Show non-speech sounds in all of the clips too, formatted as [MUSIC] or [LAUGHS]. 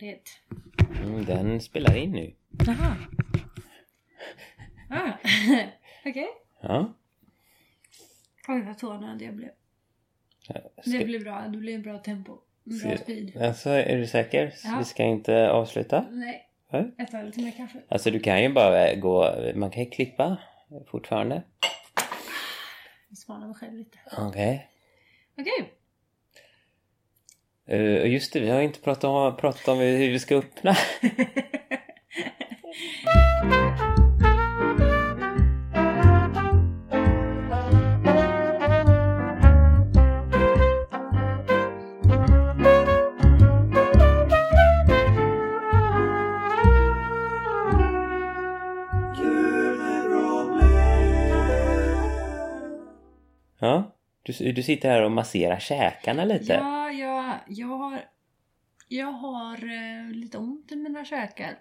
färdigt. Mm, den spelar in nu. Jaha. Ah. [LAUGHS] Okej. Ja. Oj vad tårnad jag blev. Ska, Det blir bra. Det blir en bra tempo. Bra speed. alltså, är du säker? Ja. Vi ska inte avsluta? Nej. Nej. Jag tar lite mer kaffe. Alltså du kan ju bara gå, man kan ju klippa fortfarande. Jag smanar mig själv lite. Okej. Okej. Eh, Och just det, vi har inte pratat om, pratat om hur vi ska öppna. Ja, du, du sitter här och masserar käkarna lite. Ja, jag, jag har, jag har eh, lite ont i mina käkar.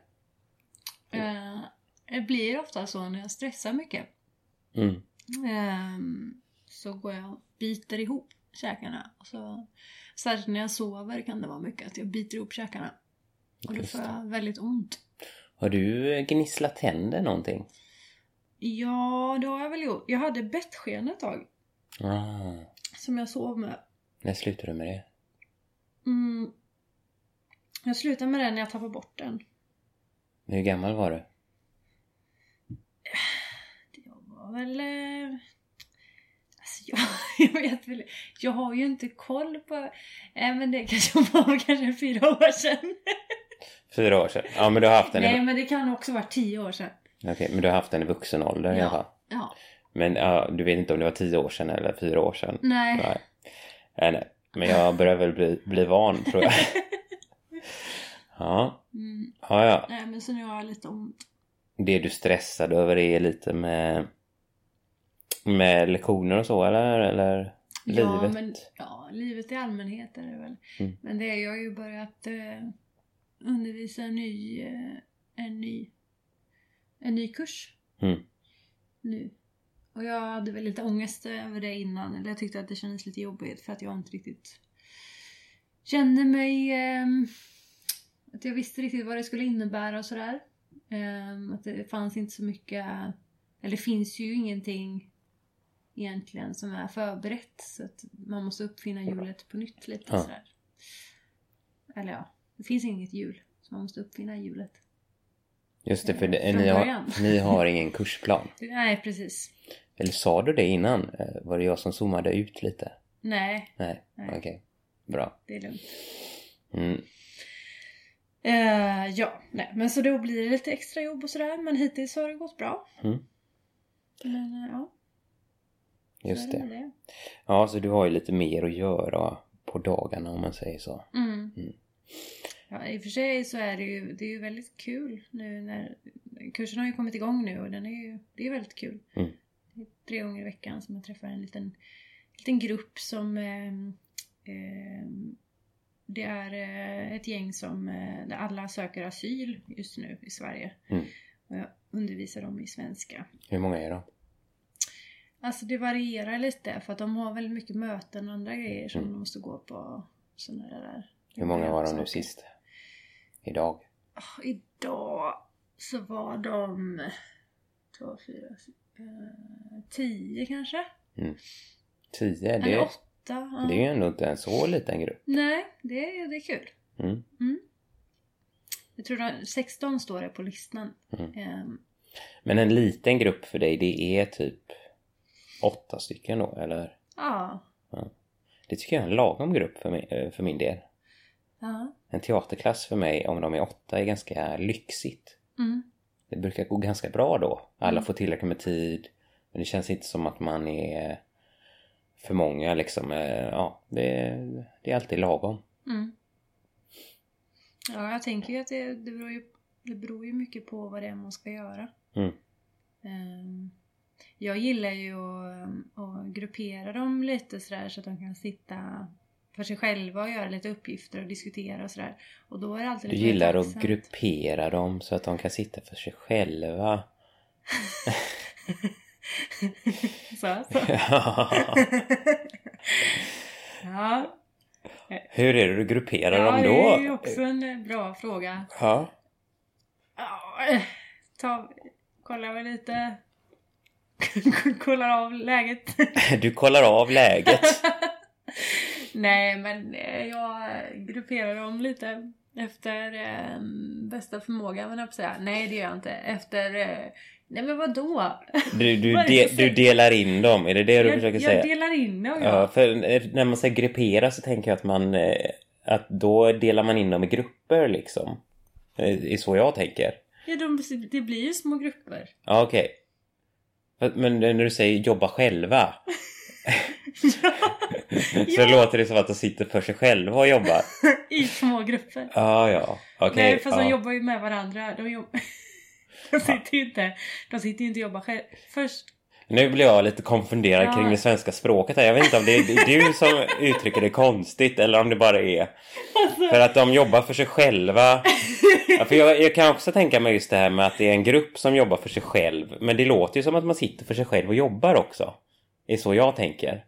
Eh, det blir ofta så när jag stressar mycket. Mm. Ehm, så går jag och biter ihop käkarna. Och så, särskilt när jag sover kan det vara mycket att jag biter ihop käkarna. Och då får jag väldigt ont. Har du eh, gnisslat tänder någonting? Ja, det har jag väl gjort. Jag hade bettsken ett tag. Ah, Som jag sov med. när slutade du med det? Mm. Jag slutade med den när jag tappade bort den. Hur gammal var du? Jag var väl... eh, Alltså jag, [LAUGHS] jag vet väl Jag har ju inte koll på... Äh, men det kanske var kanske fyra år sedan. [LAUGHS] Fyra år sedan? Ja, men du har haft den Nej i, men det kan också vara tio år sedan. Okej, men du har haft den i vuxen ålder i alla fall? Ja. Men ja, du vet inte om det var tio år sedan eller fyra år sedan? Nej. Nej. Nej, nej. Men jag börjar väl bli, bli van tror jag. [LAUGHS] ja. Mm. ja, ja. Nej men så nu har jag lite ont. Det du stressade över är lite med med lektioner och så eller? Eller Ja livet? men ja, livet i allmänhet är det väl. Mm. Men det är, jag har ju börjat eh, undervisa en ny, eh, en ny, en ny kurs Mm. nu. Och jag hade väl lite ångest över det innan. Eller jag tyckte att det kändes lite jobbigt för att jag inte riktigt kände mig... ehm, att jag visste riktigt vad det skulle innebära och sådär. Ehm, att det fanns inte så mycket... Eller det finns ju ingenting egentligen som är förberett. Så att man måste uppfinna hjulet på nytt lite Ja. sådär. Eller ja, det finns inget hjul. Så man måste uppfinna hjulet. Just det, för det, Från ni, har, [LAUGHS] ni har ingen kursplan. Nej, precis. Eller sa du det innan? Eh, Var det jag som zoomade ut lite? Nej, Nej, okej. Bra. det är lugnt. Mm. Eh, ja, nej, men så då blir det lite extra jobb och sådär. Men hittills har det gått bra. Mm. Men eh, ja, Just det. det. Ja, så du har ju lite mer att göra på dagarna om man säger så. Mm. Mm. Ja, i och för sig så är det ju, det är ju väldigt kul nu när kursen har ju kommit igång nu och den är ju, det är väldigt kul. Mm. Det är tre gånger i veckan som jag träffar en liten, liten grupp som eh, eh, det är eh, ett gäng som eh, där alla söker asyl just nu i Sverige. Mm. Och jag undervisar dem i svenska. Hur många är de? Alltså det varierar lite för att de har väldigt mycket möten och andra grejer som Mm. de måste gå på. Sådana där Hur många var de nu sist? Idag? Ah, Idag så var de två, fyra, eh, tio kanske? Tio? Eller Det, åtta? ja. det är ju ändå inte en så liten grupp. Nej, det är, det är kul. Mm. Jag tror att 16 står det på listan. Mm. Ehm, Men en liten grupp för dig, det är typ åtta stycken då, eller? ja. Det tycker jag är en lagom grupp för, mig, eh, för min del. Ja. En teaterklass för mig, om de är åtta, är ganska lyxigt. Mm. Det brukar gå ganska bra då. Alla Mm. får tillräckligt med tid. Men det känns inte som att man är för många liksom. Eh, Ja, det, det är alltid lagom. Mm. Ja, jag tänker ju att det, det, beror ju, det beror ju mycket på vad det är man ska göra. Mm. Ehm, jag gillar ju att, att gruppera dem lite sådär så att de kan sitta för sig själva och göra lite uppgifter och diskutera och sådär. Och då är det alltid Du gillar att gruppera dem så att de kan sitta för sig själva. [LAUGHS] så, så. [LAUGHS] Ja. ja. Hur är det du grupperar Ja, dem det då? är ju också en eh, bra fråga. Ja. Ja, eh, ta, kollar väl lite. [LAUGHS] kollar av läget. Du kollar av läget. [LAUGHS] Nej, men eh, jag grupperar dem lite efter eh, bästa förmåga, men jag säga. Nej, det gör jag inte. Efter... Eh, nej, men vadå? Du, du, [LAUGHS] Vad de, jag du delar in dem, är det det du jag, försöker jag säga? delar in dem, Ja, ja. för eh, när man säger gruppera så tänker jag att man... eh, Att då delar man in dem i grupper liksom. Det är så jag tänker. ja de, det blir ju små grupper. Ja, okej. Men när du säger jobba själva. [LAUGHS] [LAUGHS] så Ja. låter det som att de sitter för sig själva och jobbar. [LAUGHS] I små grupper. Ja, ja. Okej. Nej, fast ja. de jobbar ju med varandra. De, jobb... [LAUGHS] de sitter ju inte, de sitter ju inte och jobbar själv. Först Nu blir jag lite konfunderad Ja. kring det svenska språket här. Jag vet inte om det är du som uttrycker det konstigt eller om det bara är för att de jobbar för sig själva. Ja, för jag, jag kan också tänka mig just det här med att det är en grupp som jobbar för sig själv. Men det låter ju som att man sitter för sig själv och jobbar också. Det är så jag tänker.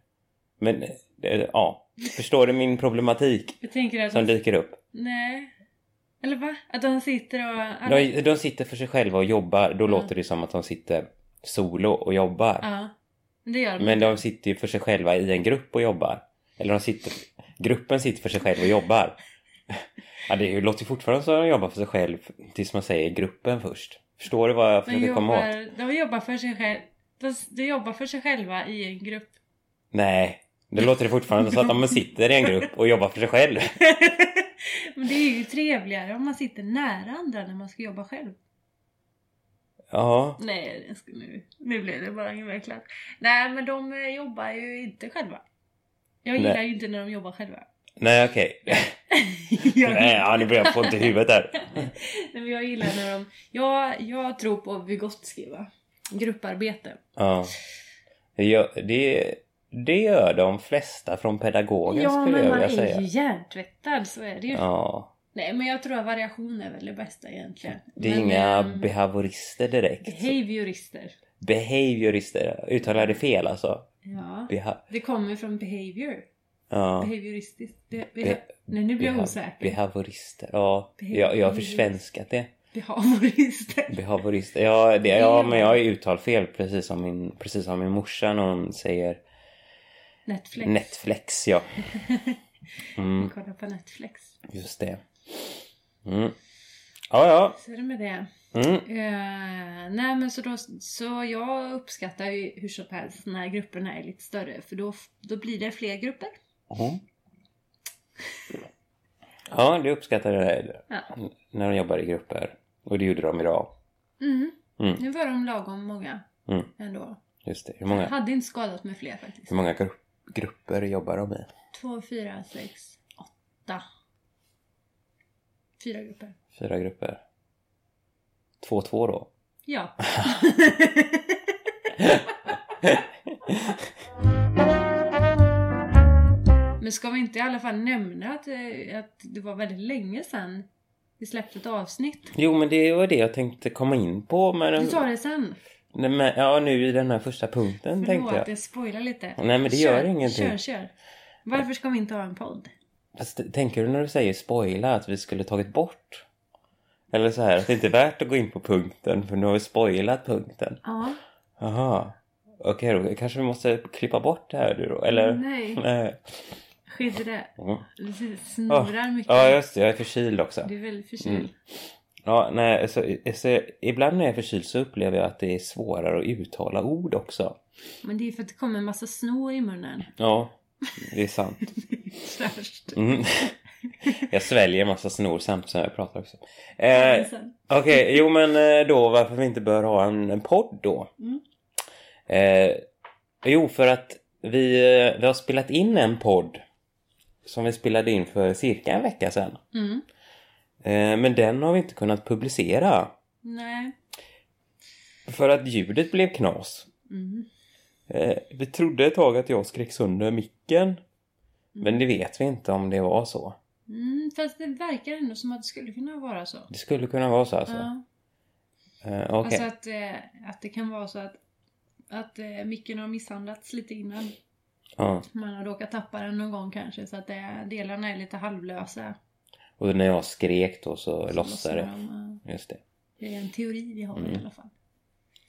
Men eh, ja, förstår du min problematik som de, dyker upp? Nej. Eller va? Att de sitter och... De, de sitter för sig själva och jobbar. Då Ja. låter det som att de sitter solo och jobbar. Ja. Det gör de. Men de sitter ju för sig själva i en grupp och jobbar. Eller de sitter... Gruppen sitter för sig själv och jobbar. [LAUGHS] Ja, det låter ju fortfarande som att de jobbar för sig själv tills man säger gruppen först. Förstår du vad jag försöker komma åt? jobbar, de jobbar för sig själv. De, de jobbar för sig själva i en grupp. Nej, det låter det fortfarande som att de sitter i en grupp och jobbar för sig själv. [LAUGHS] Men det är ju trevligare om man sitter nära andra när man ska jobba själv. Ja, Nej, ska nu, nu blev det bara invecklat. Nej, men de eh, jobbar ju inte själva. Jag gillar Nej. ju inte när de jobbar själva. nej okej. [LAUGHS] jag, Nej, ja, nu börjar jag få ont i huvudet här. [LAUGHS] Nej, men jag gillar när de... Jag, jag tror på Vygotsky va? Grupparbete. Ja. Gör, det, det gör de flesta från pedagogen Ja, skulle men jag man vilja är säga. ju hjärntvättad, så är det ju. Ja. Nej, men jag tror att variation är väl det bästa egentligen. Det är men, inga ehm, behaviorister direkt. behaviorister. Behaviorister. Uttalar det fel alltså? Ja. Beha Det kommer från behavior. ja. Behavioristiskt. Be, beha- Be- Nej, nu blir jag osäker. Behaviorister. Ja, jag, jag har försvenskat det. Behaviorister. Behaviorister. Ja, det, ja, men jag har ju uttalfel precis som min, precis som min morsa när hon säger Netflix. Netflix, ja. [LAUGHS] Mm, Kolla på Netflix. just det. Mm. Ja, ja. Så är det med det. Mm. Eh, nej men så då, så jag uppskattar ju hur som helst när grupperna är lite större för då, då blir det fler grupper. Mhm. Ja, det uppskattar jag Ja. när de jobbar i grupper. Och det gjorde de idag. Mm. Mm. Nu var de lagom många Mm. ändå. Just det. Hur Jag många, hade inte skadat med fler faktiskt. hur många grupp, grupper jobbar de i? Två, fyra, sex, åtta. Fyra grupper. Fyra grupper. Två, två då? Ja. [LAUGHS] Men ska vi inte i alla fall nämna att, eh, att det var väldigt länge sedan vi släppte ett avsnitt? Jo, men det var det jag tänkte komma in på. Men, Vi tar det sen. Nej, men, ja, nu i den här första punkten tänkte Förlåt, jag. jag spoilar lite. Nej, men det kör, gör ingenting. Kör, kör. Varför ska vi inte ha en podd? Fast, tänker du när du säger spoila att vi skulle tagit bort? Eller så här, att det inte är värt att gå in på punkten för nu har vi spoilat punkten. Ja. Jaha. Okej då, kanske vi måste klippa bort det här nu då? Eller? Nej, [LAUGHS] Nej. skit i det. Mm. Det snurrar mycket. Ja, just det. Jag är förkyld också. Du är väldigt förkyld. Mm. Ja, nej, så, så, ibland när jag är förkyld så upplever jag att det är svårare att uttala ord också. Men det är för att det kommer en massa snor i munnen. Ja, det är sant. [LAUGHS] Värst. Mm. Jag sväljer en massa snor samtidigt som jag pratar också. Eh. Okej, jo men eh, då varför vi inte bör ha en, en podd då? Mm. Eh, jo, för att vi, eh, vi har spelat in en podd som vi spelade in för cirka en vecka sedan. Mm. Eh, men den har vi inte kunnat publicera Nej. för att ljudet blev knas. Mm. Eh, vi trodde ett tag att jag skrek sönder micken. Men det vet vi inte om det var så. Mm, fast det verkar ändå som att det skulle kunna vara så. Det skulle kunna vara så alltså. Ja. Eh, Okej. Alltså att, att det kan vara så att, att eh, micken har misshandlats lite innan. Ja. Man har råkat tappa den någon gång kanske så att det, delarna är lite halvlösa. Och när jag skrek då så, Så lossade det. de, Just det. Det är en teori vi har Mm. i alla fall.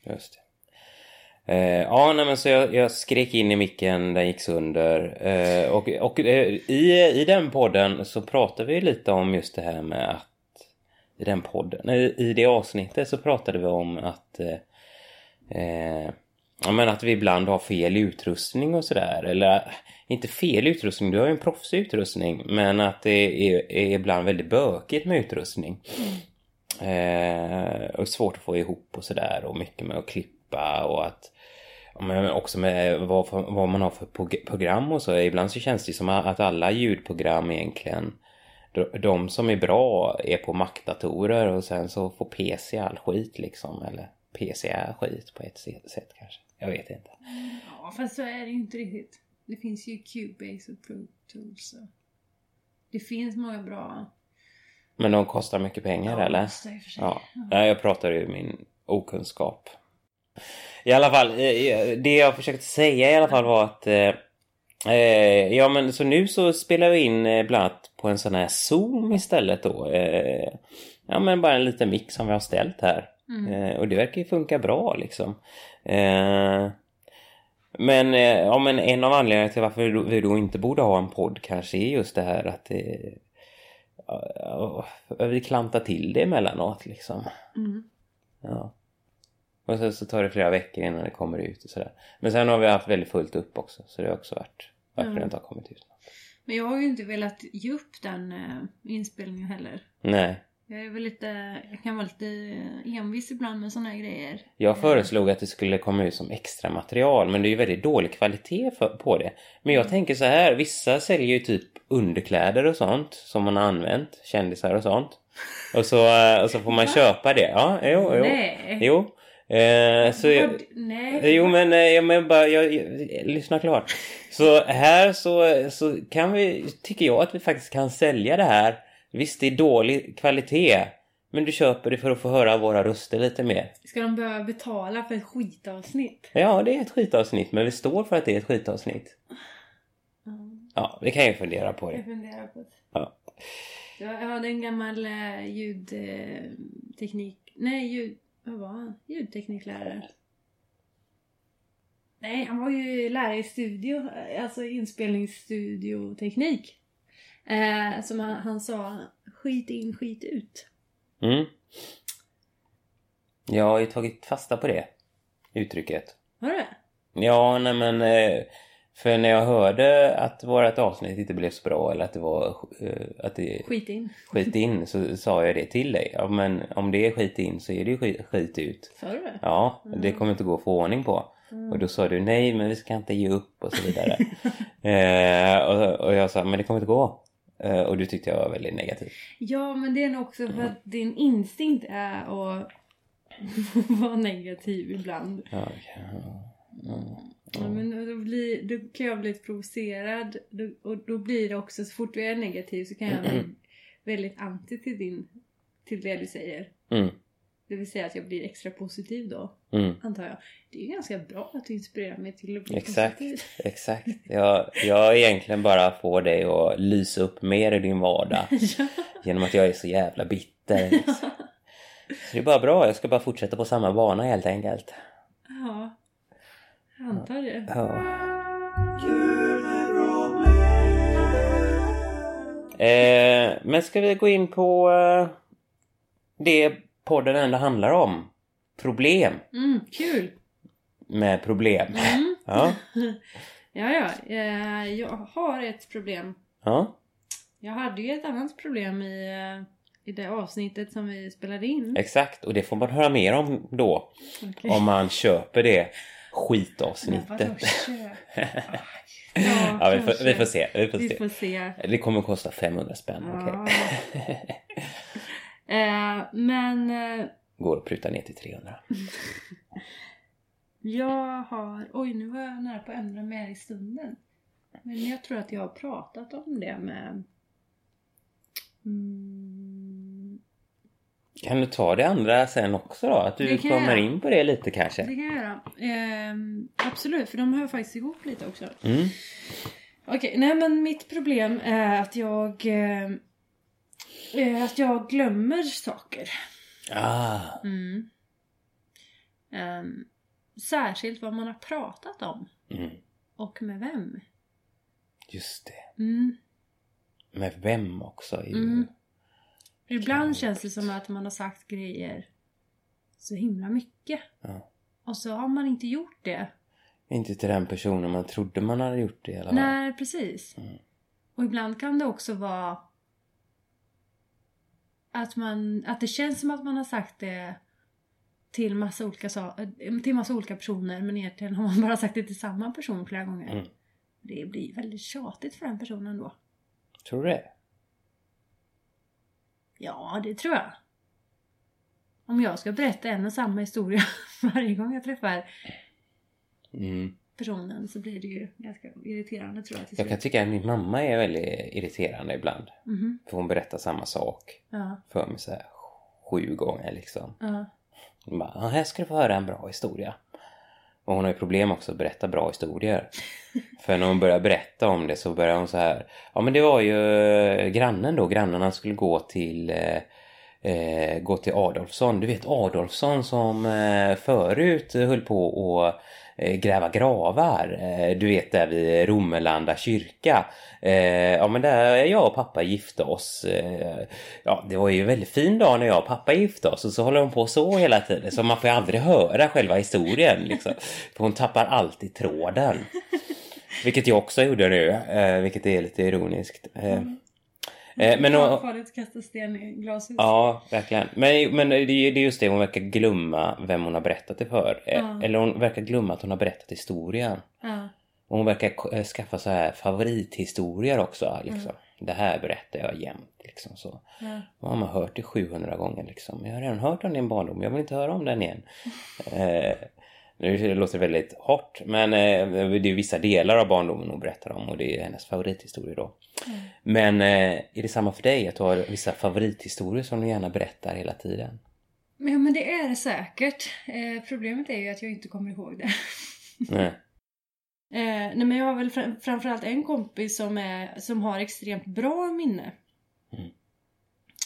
Just det. Eh, ja, nej, men så jag, jag skrek in i micken, den gick sönder. Eh, och och eh, i, i den podden så pratade vi lite om just det här med att... I den podden, nej, i det avsnittet så pratade vi om att... Eh, eh, ja, men att vi ibland har fel utrustning och sådär. Eller inte fel utrustning, du har ju en proffsig utrustning. Men att det är, är ibland väldigt bökigt med utrustning. Eh, och svårt att få ihop och sådär och mycket med att klippa och att men också med vad, vad man har för program och så. Ibland så känns det som att alla ljudprogram egentligen de- som är bra är på Mac-datorer och sen så får PC all skit liksom. Eller PC är skit på ett sätt kanske. Jag vet inte. Ja, fast så är det ju inte riktigt. Det finns ju Cubase och Pro Tools. Och det finns många bra... Men de kostar mycket pengar Ja, eller? kostar för sig. Ja, Nej, jag pratar ur min okunskap. I alla fall, eh, det jag försökte säga i alla fall var att eh, eh, Ja men så nu så spelar vi in eh, bland annat på en sån här Zoom istället då. Eh, ja men bara en liten mick som vi har ställt här. Mm. Eh, och det verkar ju funka bra liksom. Eh, men, eh, ja, men en av anledningarna till varför vi då inte borde ha en podd kanske är just det här att det, ja, ja, vi klantar till det emellanåt liksom. Mm. Ja. Och sen så tar det flera veckor innan det kommer ut och sådär. Men sen har vi haft väldigt fullt upp också så det har också varit varför Ja. det inte har kommit ut. Men jag har ju inte velat ge upp den eh, inspelningen heller. Nej. Jag är väl lite, jag kan vara lite envis ibland med såna här grejer. Jag föreslog att det skulle komma ut som extra material men det är ju väldigt dålig kvalitet för, på det. Men jag tänker så här, vissa säljer ju typ underkläder och sånt som man har använt, kändisar och sånt. Och så, och så får man [LAUGHS] köpa det. Ja, jo, jo. Nej. Jo. Eh, så jag, Nej. Jo men, eh, jag men bara, jag, jag, lyssna klart. Så här så, så kan vi, tycker jag att vi faktiskt kan sälja det här. Visst det är dålig kvalitet. Men du köper det för att få höra våra röster lite mer. Ska de behöva betala för ett skitavsnitt? Ja, det är ett skitavsnitt men vi står för att det är ett skitavsnitt. Ja, Ja, vi kan ju fundera på jag det. funderar på det. Ja. Jag jag hade en gammal eh, ljudteknik... Nej, ljud... Vad var han? Ljudtekniklärare. Nej, han var ju lärare i studio, eh, alltså inspelningsstudioteknik. Eh, som han, han sa, skit in, skit ut. Mm. Jag har ju tagit fasta på det uttrycket. Har du det? Ja, nej men... eh, För när jag hörde att vårt avsnitt inte blev så bra eller att det var... eh, Att det Skit in. skit in så sa jag det till dig. Ja, men om det är skit in så är det ju skit, skit ut. Sa du det? Ja, Mm. det kommer inte gå att få ordning på. Mm. Och då sa du nej men vi ska inte ge upp och så vidare. [LAUGHS] eh, och, och jag sa men det kommer inte gå. Eh, och du tyckte jag var väldigt negativ. Ja, men det är nog också för att din instinkt är att [LAUGHS] vara negativ ibland. Ja, ja, ja. Ja, men då, blir, då kan jag bli lite provocerad och då blir det också, så fort du är negativ så kan jag bli väldigt anti till, din, till det du säger. Mm, Det vill säga att jag blir extra positiv då, mm. antar jag. Det är ju ganska bra att du inspirerar mig till att bli Exakt. positiv. Exakt. Jag, jag egentligen bara får dig att lysa upp mer i din vardag. [LAUGHS] ja. Genom att jag är så jävla bitter. liksom. [LAUGHS] Så det är bara bra. Jag ska bara fortsätta på samma bana helt enkelt. ja, jag antar det. Ja. Eh, men ska vi gå in på eh, det podden ändå handlar om? Problem Mm, kul! med problem. Mm. [LAUGHS] Ja, [LAUGHS] Ja, ja. eh, Jag har ett problem. ja, Jag hade ju ett annat problem i, eh, i det avsnittet som vi spelade in. exakt. Och det får man höra mer om då. Okej. Om man köper det skitavsnittet. [LAUGHS] Ja, Ja, vi, får, vi får se. Vi får Vi se. får se. Det kommer kosta 500 spänn. Ja. Eh, men eh, Går att pruta ner till 300. [LAUGHS] jag har... Oj, nu var jag nära på att ändra mig här i stunden. Men jag tror att jag har pratat om det med... Mm, Kan du ta det andra sen också då? Att du kommer in på det lite kanske? Det kan jag göra. Ehm, absolut, för de hör faktiskt ihop lite också. Mm. Okej, nej men mitt problem är att jag... Eh, att jag glömmer saker. Ah, Mm. Ehm, särskilt vad man har pratat om. mm. Och med vem. just det. Mm. Med vem också? Mm. Ibland känns det som att man har sagt grejer så himla mycket. Ja. Och så har man inte gjort det. Inte till den personen man trodde man hade gjort det i alla fall. Nej, precis. Mm. Och ibland kan det också vara att, man, att det känns som att man har sagt det till massa olika, eh, till massa olika personer men egentligen har man bara sagt det till samma person flera gånger. Mm. Det blir väldigt tjatigt för den personen då. Tror du det? Ja, det tror jag. Om jag ska berätta en och samma historia [LAUGHS] varje gång jag träffar Mm. Personen så blir det ju ganska irriterande tror jag till Jag kan slut. tycka att min mamma är väldigt irriterande ibland. Mhm. För hon berättar samma sak Ja, för mig så här sju gånger liksom. ja. Hon bara, "Ja, här ska du få höra en bra historia. Och hon har ju problem också att berätta bra historier. [LAUGHS] För när hon börjar berätta om det så börjar hon så här. Ja men det var ju eh, grannen då. Grannarna skulle gå till eh, eh, gå till Adolfsson. Du vet Adolfsson som eh, förut höll på eh, gräva gravar. Eh, du vet där vid Romelanda kyrka. Eh, ja men där jag och pappa gifte oss. Eh, ja det var ju en väldigt fin dag när jag och pappa gifte oss. Och så håller hon på så hela tiden. Så man får ju aldrig höra själva historien liksom. För hon tappar alltid tråden. [LAUGHS] Vilket jag också gjorde nu. Eh, vilket är lite ironiskt. Eh, eh, men och, farligt att kasta sten i glashus. Ja, verkligen. Men, men det är just det, hon verkar glömma vem hon har berättat det för. Eh, Ja. Eller hon verkar glömma att hon har berättat historien. Ja. Och hon verkar eh, skaffa så här favorithistorier också. Liksom. Det här berättar jag jämt. Liksom, så. Ja. Och har man hört det 700 gånger liksom. Jag har redan hört om din barndom, jag vill inte höra om den igen. [LAUGHS] eh, nu låter det väldigt hårt, men eh, det är vissa delar av barndomen hon berättar om och det är hennes favorithistoria då. Men eh, är det samma för dig? Att du har vissa favorithistorier som du gärna berättar hela tiden? Men, ja, men det är det säkert. Eh, problemet är ju att jag inte kommer ihåg det. Nej. [LAUGHS] Eh, nej men jag har väl fram, framförallt en kompis som, är, som har extremt bra minne. Mm.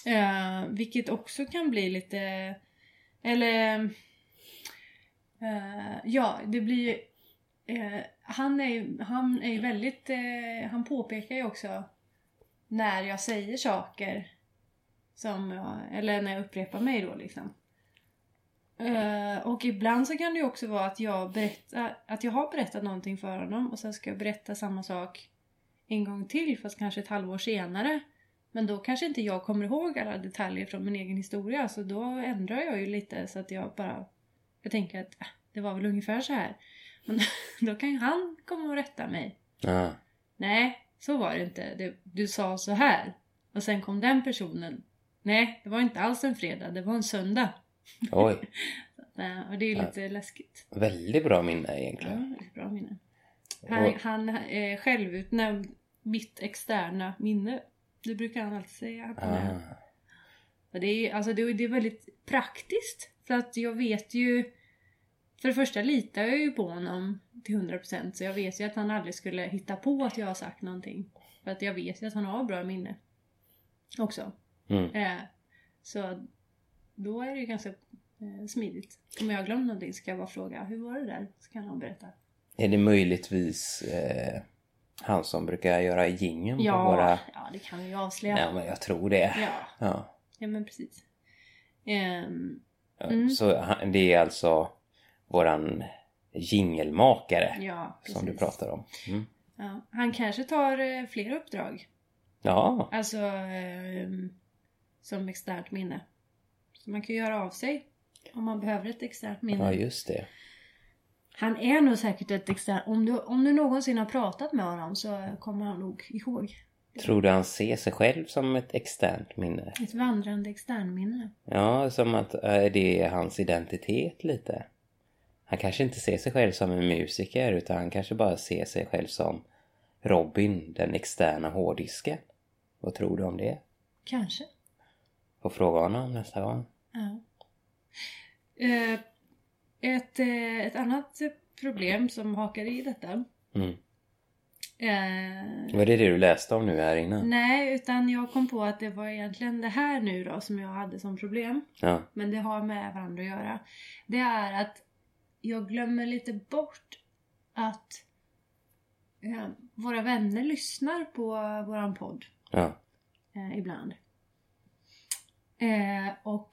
Eh, vilket också kan bli lite... Eller... Uh, ja, det blir ju... Uh, han är ju han är väldigt... Uh, han påpekar ju också när jag säger saker som jag, Eller när jag upprepar mig då liksom. Och ibland så kan det ju också vara att jag berättar, att jag har berättat någonting för honom och sen ska jag berätta samma sak en gång till fast kanske ett halvår senare. Men då kanske inte jag kommer ihåg alla detaljer från min egen historia så då ändrar jag ju lite så att jag bara jag tänker att äh, det var väl ungefär så här. Men [LAUGHS] då kan ju han komma och rätta mig. Ja. Nej, så var det inte. Det, du sa så här. Och sen kom den personen. Nej, det var inte alls en fredag, det var en söndag. Oj, [LAUGHS] Nej, och det är ju lite läskigt. väldigt bra minne Ja, egentligen. väldigt bra minne. Han, Och- han är självutnämnd mitt externa minne. Det brukar han alltid säga att han är. Ah. Och det, är, alltså det, det är väldigt praktiskt. För att jag vet ju... För det första litar jag ju på honom till 100% så jag vet ju att han aldrig skulle hitta på att jag har sagt någonting. För att jag vet ju att han har bra minne. Också. Mm. Eh, så då är det ju ganska eh, smidigt. Om jag har glömt någonting så kan jag bara fråga hur var det där? Så kan han berätta. Är det möjligtvis eh, han som brukar göra jingeln Ja, på våra... ja det kan vi ju avslöja. Ja, men jag tror det. Ja, Ja. ja men precis. Ehm, Mm. Så det är alltså våran jingelmakare ja, som du pratar om. Mm. Ja, han kanske tar eh, fler uppdrag. Ja, Alltså ehm, som externt minne. Så man kan göra av sig om man behöver ett externt minne. ja, just det. Han är nog säkert ett externt... Om du, om du någonsin har pratat med honom så kommer han nog ihåg. Tror du han ser sig själv som ett externt minne? Ett vandrande externminne. Ja, som att eh, det är hans identitet lite. Han kanske inte ser sig själv som en musiker utan han kanske bara ser sig själv som Robin, den externa hårddisken. Vad tror du om det? Kanske. Får fråga honom nästa gång. Ja. Eh, ett, eh, ett annat problem som hakar i detta. Mm. Eh, Var det det du läste om nu här innan? nej, utan jag kom på att det var egentligen det här nu då som jag hade som problem. Ja. Men det har med varandra att göra. Det är att jag glömmer lite bort att eh, våra vänner lyssnar på våran podd Ja. eh, ibland. Eh, och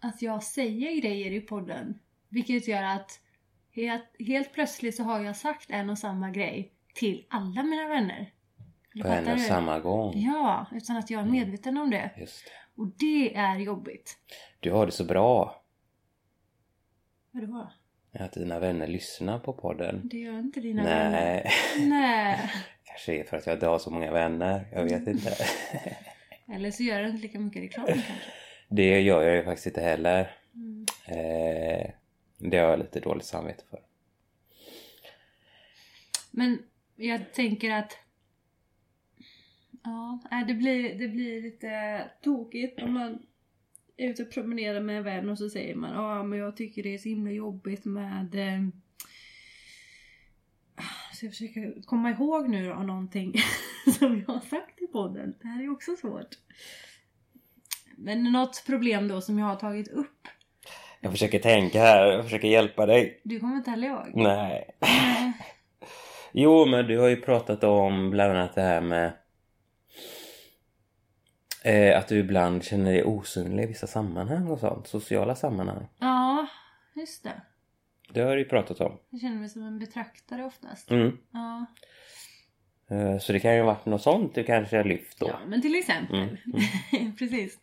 att jag säger grejer i podden. Vilket gör att helt, helt plötsligt så har jag sagt en och samma grej till alla mina vänner. Du På en och samma gång. Ja, utan att jag är medveten om det. Just det. Och det är jobbigt. Du har det så bra. Vadå? Att dina vänner lyssnar på podden. Det gör inte dina vänner. Nej. Nej. Kanske är för att jag inte har så många vänner. Jag vet inte. [LAUGHS] Eller så gör det inte lika mycket reklam [LAUGHS] kanske. Det gör jag ju faktiskt inte heller. Mm. Eh, det har jag lite dåligt samvete för. Men jag tänker att... Ja, nej, det blir, det blir lite tokigt om man är ute och promenerar med en vän och så säger man ja men jag tycker det är så himla jobbigt med... Eh... Så jag försöker komma ihåg nu då någonting [LAUGHS] som jag har sagt i podden. Det här är också svårt. Men något problem då som jag har tagit upp. Jag försöker tänka här. Jag försöker hjälpa dig. Du kommer inte heller ihåg? Nej. Nej. [LAUGHS] Jo, men du har ju pratat om bland annat det här med eh, att du ibland känner dig osynlig i vissa sammanhang och sånt. Sociala sammanhang. Ja, just det. Det har du ju pratat om. Jag känner mig som en betraktare oftast. Mm. Ja. Eh, så det kan ju ha varit något sånt du kanske har lyft då. ja, men till exempel. Mm, [LAUGHS] Precis.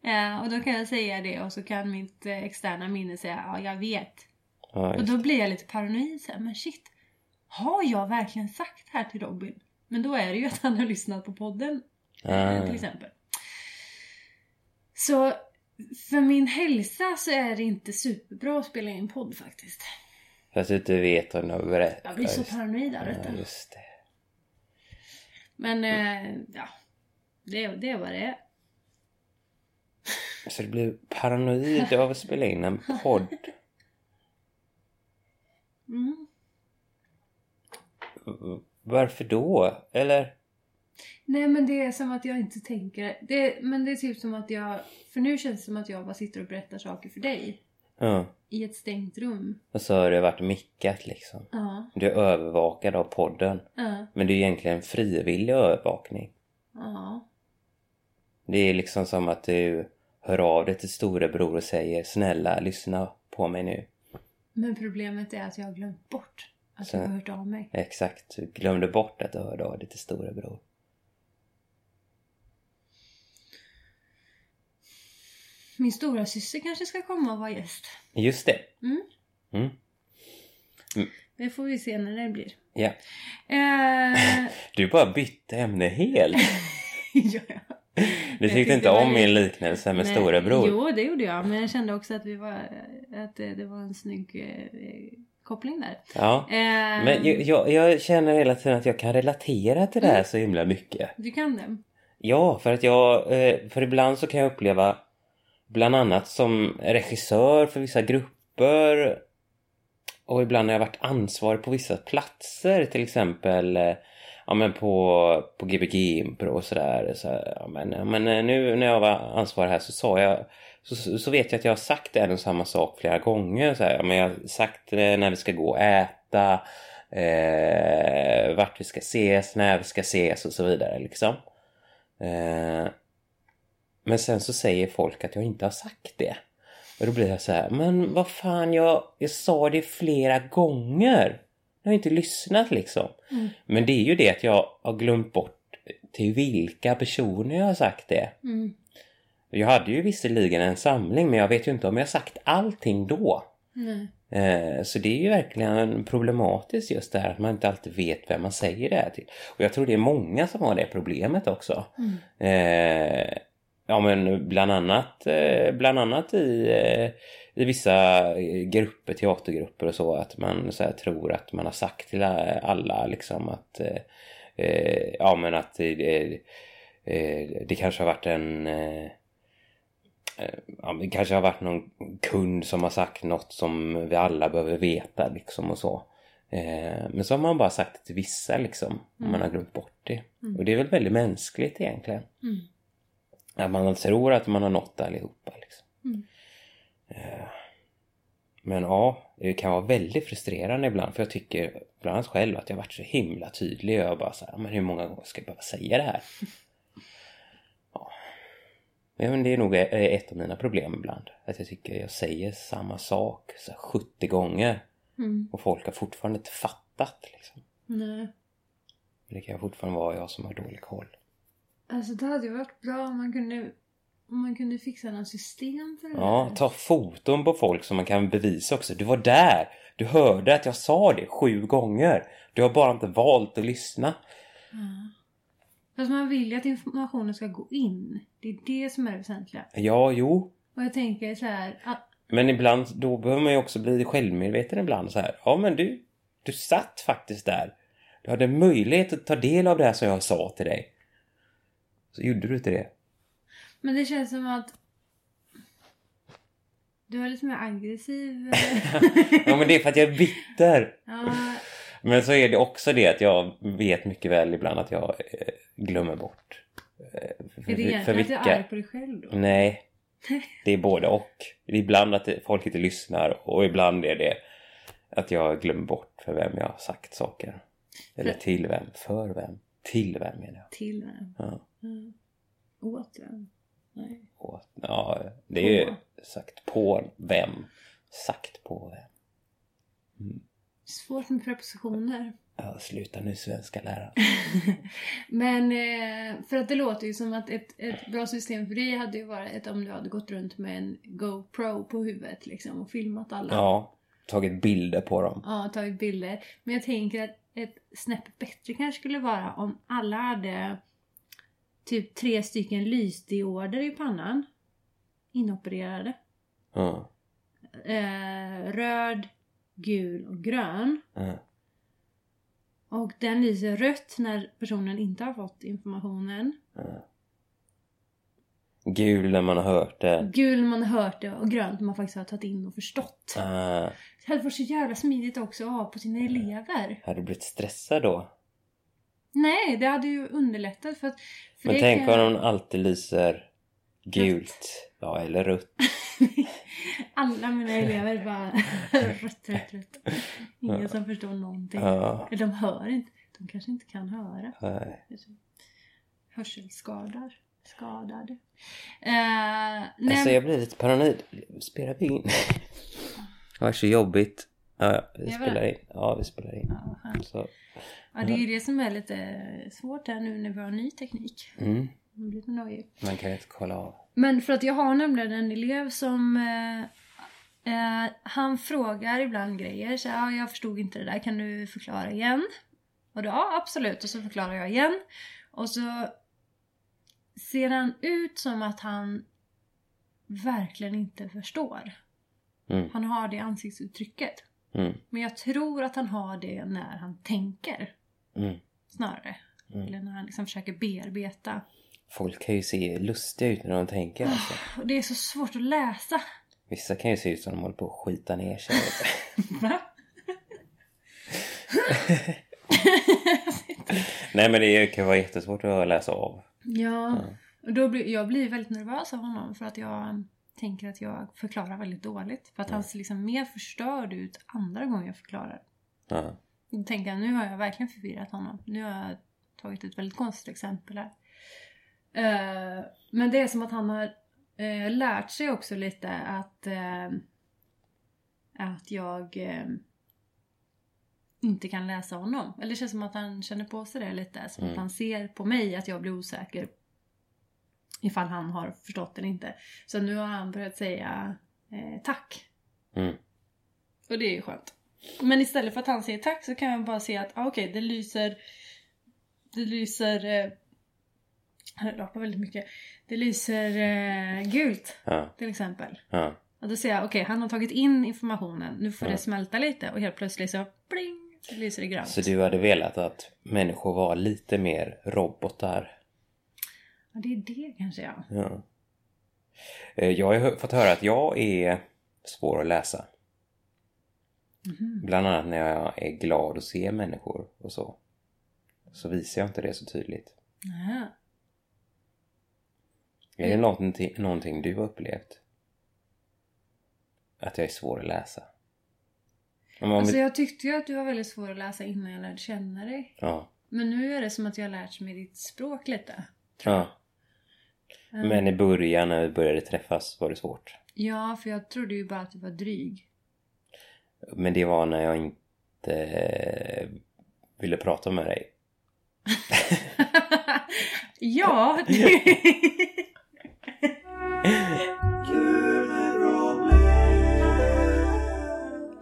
Ja, och då kan jag säga det och så kan mitt eh, externa minne säga ja, jag vet. Ja, Och då blir jag lite paranoid så här, men shit. Har jag verkligen sagt det här till Robin? Men då är det ju att han har lyssnat på podden. eh, Ah. Till exempel. Så för min hälsa så är det inte superbra att spela in podd faktiskt. För att du inte vet om du har berättat. Jag blir så paranoid av detta. Ja, just det. Men eh, ja, det, det är vad det är. Så du blir paranoid av att spela in en podd. Mm. Varför då? Eller? Nej men det är som att jag inte tänker. Det, men det är typ som att jag... För nu känns det som att jag bara sitter och berättar saker för dig. Ja. I ett stängt rum. Och så har det varit mickat liksom. Ja. Du är övervakad av podden. Ja. Men det är egentligen frivillig övervakning. Ja. Det är liksom som att du hör av dig till storebror och säger snälla lyssna på mig nu. Men problemet är att jag har glömt bort att Så- jag har hört av mig. Exakt, du glömde bort att du hörde av dig till storebror. Min stora syster kanske ska komma och vara gäst. Just det. Mm. Mm. Det får vi se när det blir. Ja. Eh, [LAUGHS] Du bara bytte ämne helt. [LAUGHS] ja. Du tyckte tyckte inte om min liknelse med Nej, storebror? Jo, det gjorde jag. Men jag kände också att, vi var, att det, det var en snygg eh, koppling där. Ja. Eh, Men jag, jag, jag känner hela tiden att jag kan relatera till det här så himla mycket. Du kan det? Ja, för att jag... eh, För ibland så kan jag uppleva bland annat som regissör för vissa grupper och ibland har jag varit ansvarig på vissa platser till exempel eh, ja, men på, på Gbg Impro och sådär. Så, ja, men, ja, men eh, nu när jag var ansvarig här så sa jag så, så vet jag att jag har sagt en och samma sak flera gånger. Så här, ja, men jag har sagt eh, när vi ska gå och äta, eh, vart vi ska ses, när vi ska ses och så vidare liksom. Eh, men sen så säger folk att jag inte har sagt det. Och då blir jag så här, men vad fan, jag, jag sa det flera gånger. Jag har inte lyssnat liksom. Mm. Men det är ju det att jag har glömt bort till vilka personer jag har sagt det. Mm. Jag hade ju visserligen en samling men jag vet ju inte om jag sagt allting då. Eh, Så det är ju verkligen problematiskt just det här att man inte alltid vet vem man säger det här till. Och jag tror det är många som har det problemet också. Mm. Eh, ja men bland annat, eh, bland annat i, eh, i vissa grupper, teatergrupper och så att man så här, tror att man har sagt till alla liksom att eh, eh, ja men att eh, eh, det kanske har varit en eh, eh, ja det kanske har varit någon kund som har sagt något som vi alla behöver veta liksom och så. Eh, men så har man bara sagt det till vissa liksom. Mm. Man har glömt bort det. Mm. Och det är väl väldigt mänskligt egentligen. Mm. Att man tror att man har nått allihopa liksom. Mm. Eh, men ja, det kan vara väldigt frustrerande ibland för jag tycker bland annat själv att jag varit så himla tydlig jag bara så här, men hur många gånger ska jag behöva säga det här? [LAUGHS] Ja. Men det är nog ett av mina problem ibland. Att jag tycker jag säger samma sak så 70 gånger Mm. och folk har fortfarande inte fattat liksom. Nej. Det kan fortfarande vara jag som har dålig koll. Alltså det hade ju varit bra om man kunde, om man kunde fixa något system för det Ja, ta foton på folk som man kan bevisa också. Du var där! Du hörde att jag sa det sju gånger. Du har bara inte valt att lyssna. Ja. Fast man vill ju att informationen ska gå in. Det är det som är det väsentliga. Ja, jo. Och jag tänker så här. Att, Men ibland, då behöver man ju också bli självmedveten ibland så här. Ja, men du, du satt faktiskt där. Du hade möjlighet att ta del av det här som jag sa till dig. Så gjorde du inte det. men det känns som att du är lite mer aggressiv. eh, [LAUGHS] Ja, men det är för att jag är bitter. ja, Men så är det också det att jag vet mycket väl ibland att jag eh, glömmer bort. eh, För, är det egentligen att du är arg på dig själv då? Nej. [LAUGHS] Det är både och. Det är ibland att folk inte lyssnar och ibland är det att jag glömmer bort för vem jag har sagt saker. Eller till vem. För vem. Till vem menar jag. Till vem? Ja. Mm. Åt vem? Nej. Och, ja, det är ju sagt på vem. Sagt på vem. Svårt med prepositioner. Ja, sluta nu svenska läraren. [LAUGHS] Men eh, för att det låter ju som att ett, ett bra system för dig hade ju varit om du hade gått runt med en GoPro på huvudet liksom och filmat alla. Ja, tagit bilder på dem. Ja, tagit bilder. Men jag tänker att ett snäpp bättre kanske skulle vara om alla hade typ tre stycken lysdioder i pannan. Inopererade. Ja, Eh, röd, gul och grön. ja. Och den lyser rött när personen inte har fått informationen. Gul när man har hört det. Gul när man har hört det och grönt när man faktiskt har tagit in och förstått. Ah, Det hade varit så jävla smidigt också att ha på sina elever. hade du blivit stressad då? Nej, det hade ju underlättat för att... Men det tänk kan- om hon alltid lyser gult. Ja, eller rött. [LAUGHS] Alla mina elever bara [LAUGHS] rött, rött, rött. Ingen som förstår någonting. Ja, Eller de hör inte. De kanske inte kan höra. nej. Hörselskador. Skadade. Nej, Alltså jag blir lite paranoid. Spelar vi in? Det var så jobbigt. Ja, ja, vi spelar det? in. Ja, vi spelar in. ja. Så, ja, det är ju det som är lite svårt här nu när vi har ny teknik. mm, Man blir nojig. man kan inte kolla av. Men för att jag har nämligen en elev som eh, eh, han frågar ibland grejer. Så ja, jag förstod inte det där, kan du förklara igen? Och då, ja absolut, och så förklarar jag igen. Och så ser han ut som att han verkligen inte förstår. Mm, Han har det ansiktsuttrycket. Mm, Men jag tror att han har det när han tänker mm. snarare. Mm. Eller när han liksom försöker bearbeta. Folk kan ju se lustiga ut när de tänker alltså. Och det är så svårt att läsa. Vissa kan ju se ut som de håller på att skita ner sig. [LAUGHS] Va? [LAUGHS] Nej men det kan vara jättesvårt att läsa av. Ja, och då blir, jag blir väldigt nervös av honom för att jag tänker att jag förklarar väldigt dåligt. För att han ser liksom mer förstörd ut andra gånger jag förklarar. Ja. Då tänker jag, nu har jag verkligen förvirrat honom. Nu har jag tagit ett väldigt konstigt exempel här. Eh, men det är som att han har eh, lärt sig också lite att, eh, att jag inte kan läsa honom. Eller det känns som att han känner på sig det lite. Som Mm. att han ser på mig att jag blir osäker. Ifall han har förstått eller inte. Så nu har han börjat säga eh, tack. Mm. Och det är ju skönt. Men istället för att han säger tack så kan jag bara se att ah, okej, det lyser... Det lyser... Eh, jag rapar väldigt mycket. Det lyser eh, gult Ja. till exempel. Ja. Och då ser jag, okej, han har tagit in informationen. Nu får Ja. det smälta lite och helt plötsligt så bling! Så lyser det grönt. Så du hade velat att människor var lite mer robotar? Ja, det är det kanske ja. Ja. Eh, Jag har fått höra att jag är svår att läsa. Mhm. Bland annat när jag är glad att se människor och så. Så visar jag inte det så tydligt. Nähä. Är det någonting, någonting du har upplevt? Att jag är svår att läsa? Man Alltså jag tyckte ju att du var väldigt svår att läsa innan jag lärde känna dig. Ja. Men nu är det som att jag har lärt mig ditt språk lite. ja. Mm. Men i början när vi började träffas var det svårt. Ja, för jag trodde ju bara att du var dryg. Men det var när jag inte eh, ville prata med dig. [LAUGHS] ja! [LAUGHS]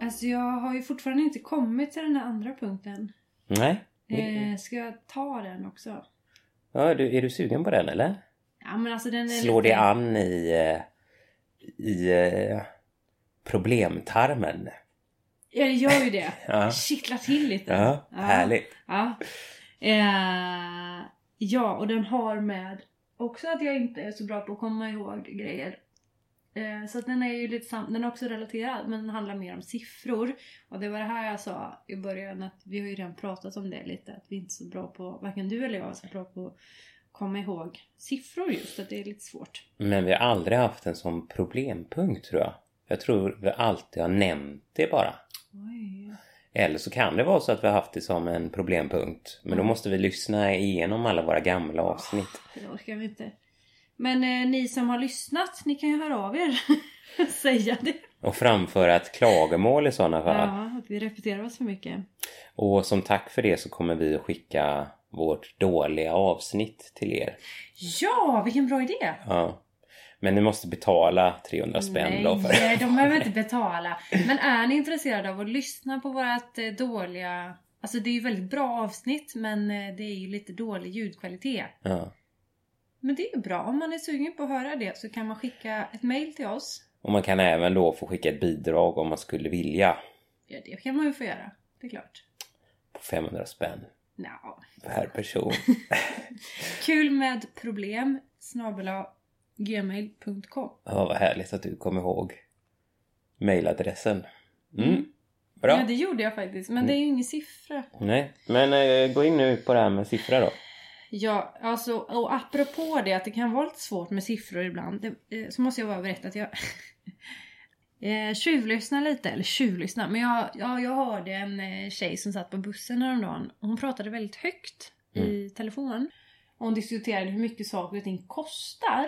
alltså jag har ju fortfarande inte kommit till den där andra punkten. Nej? Eh, ska jag ta den också? Ja, är du, är du sugen på den eller? Ja men alltså den är Slår lite... det an i, eh, i eh, problemtarmen? Ja det gör ju det. [LAUGHS] Ja. Kittlar till lite. Ja, härligt. Ja. Eh, ja, och den har med också att jag inte är så bra på att komma ihåg grejer. Eh, så att den är ju lite sam- den är också relaterad men den handlar mer om siffror. Och det var det här jag sa i början att vi har ju redan pratat om det lite. Att vi inte är så bra på, varken du eller jag är så bra på komma ihåg siffror just. Att det är lite svårt. Men vi har aldrig haft en sån problempunkt tror jag. Jag tror vi alltid har nämnt det bara. Oj. Eller så kan det vara så att vi har haft det som en problempunkt. Men då Mm. måste vi lyssna igenom alla våra gamla avsnitt. Det orkar vi inte. Men eh, ni som har lyssnat, ni kan ju höra av er. [LAUGHS] Säga det. Och framföra ett klagomål i sådana fall. Ja, att vi repeterar oss för mycket. Och som tack för det så kommer vi att skicka vårt dåliga avsnitt till er. Ja, vilken bra idé! Ja. Men ni måste betala 300 spänn då för Nej, de behöver inte [LAUGHS] betala. Men är ni intresserade av att lyssna på vårat eh, dåliga... Alltså det är ju väldigt bra avsnitt men eh, det är ju lite dålig ljudkvalitet. Ja. Men det är ju bra. Om man är sugen på att höra det så kan man skicka ett mail till oss. Och man kan även då få skicka ett bidrag om man skulle vilja. Ja, det kan man ju få göra. Det är klart. På 500 spänn Nja. per person. [LAUGHS] Kul med problem snabel-a gmail.com Ja, vad härligt att du kom ihåg mailadressen. Mm. Bra. Ja, det gjorde jag faktiskt. Men det är ju ingen siffra. Nej, men eh, gå in nu på det här med siffror då. Ja, alltså och apropå det att det kan vara lite svårt med siffror ibland. Det, eh, så måste jag bara berätta att jag [LAUGHS] eh, tjuvlyssnar lite. Eller tjuvlyssnar, men jag, ja, jag hörde en eh, tjej som satt på bussen häromdagen. Hon pratade väldigt högt i telefon. Och hon diskuterade hur mycket saker och ting kostar.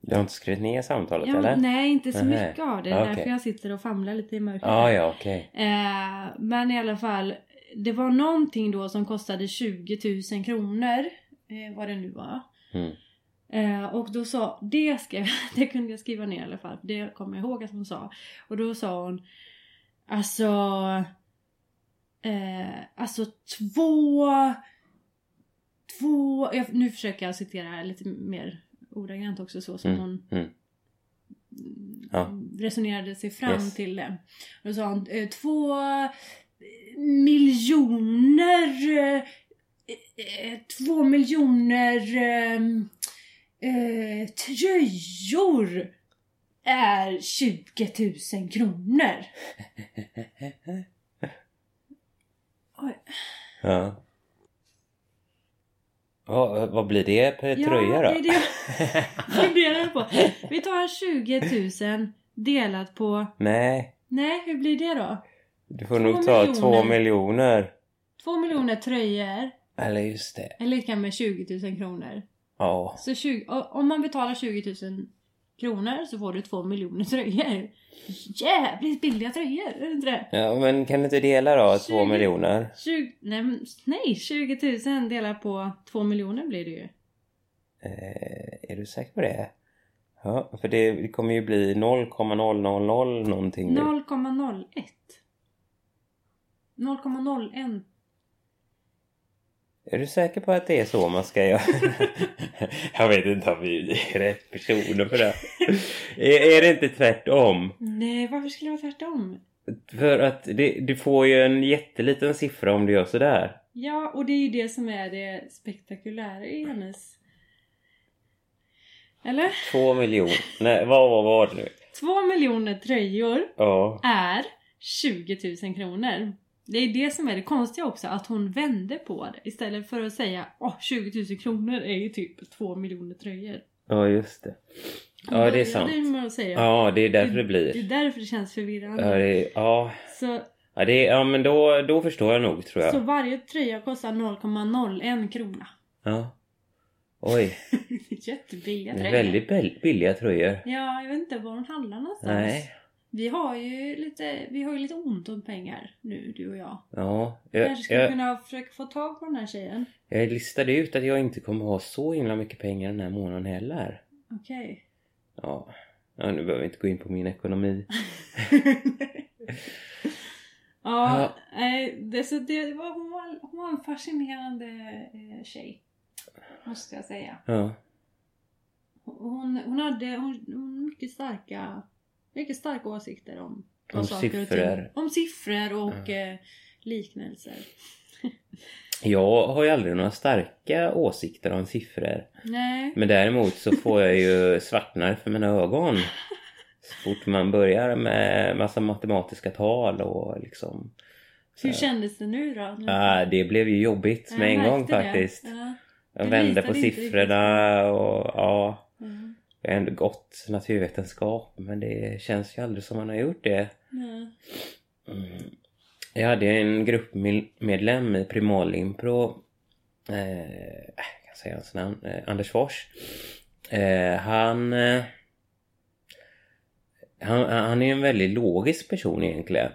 Du har inte skrivit ner samtalet Ja, eller? nej, inte så Nähä. mycket av det. Det är Okej. därför jag sitter och famlar lite i mörkret. Ah, ja, okej. Eh, men i alla fall, det var någonting då som kostade 20 000 kronor. Eh, vad det nu var. Mm. Eh, och då sa, det, skrev, [LAUGHS] det kunde jag skriva ner i alla fall. Det kommer jag ihåg att hon sa. Och då sa hon, alltså, eh, alltså två, två, jag, nu försöker jag citera lite mer ordagrant också så som Mm, hon mm. Ja. resonerade sig fram Yes. till det. Och då sa hon eh, två miljoner eh, eh, två miljoner eh, tröjor är 20 000 kronor. [LAUGHS] Oj. Ja. Vad, vad blir det per tröja då? det är det jag [LAUGHS] funderar på. Vi tar 20 000 delat på... Nej, Nej, hur blir det då? du får Två nog ta miljoner. två miljoner. Två miljoner tröjor Eller just det. är lika med 20 000 kronor. Ja. Så 20, o- om man betalar 20 000 kronor så får du två miljoner tröjor. Jävligt billiga tröjor, är det inte det? ja. Men kan du inte dela då? Två 20. miljoner? 20, nej, nej, 20 000 delat på två miljoner blir det ju. Eh, är du säker på det? Ja, för det, det kommer ju bli 0,000 någonting nu. 0,01. 0,01. Är du säker på att det är så man ska göra? [LAUGHS] Jag vet inte om vi är rätt personer för det. är, är det inte tvärtom? Nej, varför skulle det vara tvärtom? För att det, du får ju en jätteliten siffra om du gör sådär. Ja, och det är ju det som är det spektakulära i hennes Eller? Två miljoner. Nej, vad vad var det nu? Två miljoner tröjor Ja. är 20 000 kronor. Det är det som är det konstiga också, att hon vände på det. Istället för att säga åh 20 000 kronor är ju typ två miljoner tröjor. Ja, just det. Hon Ja, det är sant. Ja, det är därför det Det är blir. därför det känns förvirrande. Ja, det är, ja. Så, ja, det är, ja men då, då förstår jag nog tror så jag. varje tröja kostar 0,01 krona. Ja. Oj, [LAUGHS] Jättebilliga det är tröjor. väldigt bill- billiga tröjor. Ja, jag vet inte var de handlar någonstans. Nej. Vi har ju lite, vi har ju lite ont om pengar nu, du och jag. Ja, Jag kanske skulle jag, kunna försöka få tag på den här tjejen. jag listade ut att jag inte kommer ha så himla mycket pengar den här månaden heller. Okej. Ja, ja nu behöver vi inte gå in på min ekonomi. [LAUGHS] ja, nej, det, så det var, hon, var, hon var en fascinerande eh, tjej. Måste jag säga. Ja, Hon, hon hade hon, hon mycket starka mycket starka åsikter om, Om saker och siffror. ting. Om siffror och eh, liknelser. jag har ju aldrig några starka åsikter om siffror. Nej. Men däremot så får jag ju svartnar för mina ögon. Så fort man börjar med massa matematiska tal och liksom... Hur kändes det nu då? Nu- Ja, det blev ju jobbigt Jag med en gång det. faktiskt. Ja. Jag vände på siffrorna och ja... Mm. Jag har ändå gått naturvetenskap men det känns ju aldrig som man har gjort det. Mm. Jag hade en gruppmedlem i Primalimpro eh, jag kan säga hans namn, eh, Anders Fors. Eh, han, eh, han Han är en väldigt logisk person egentligen.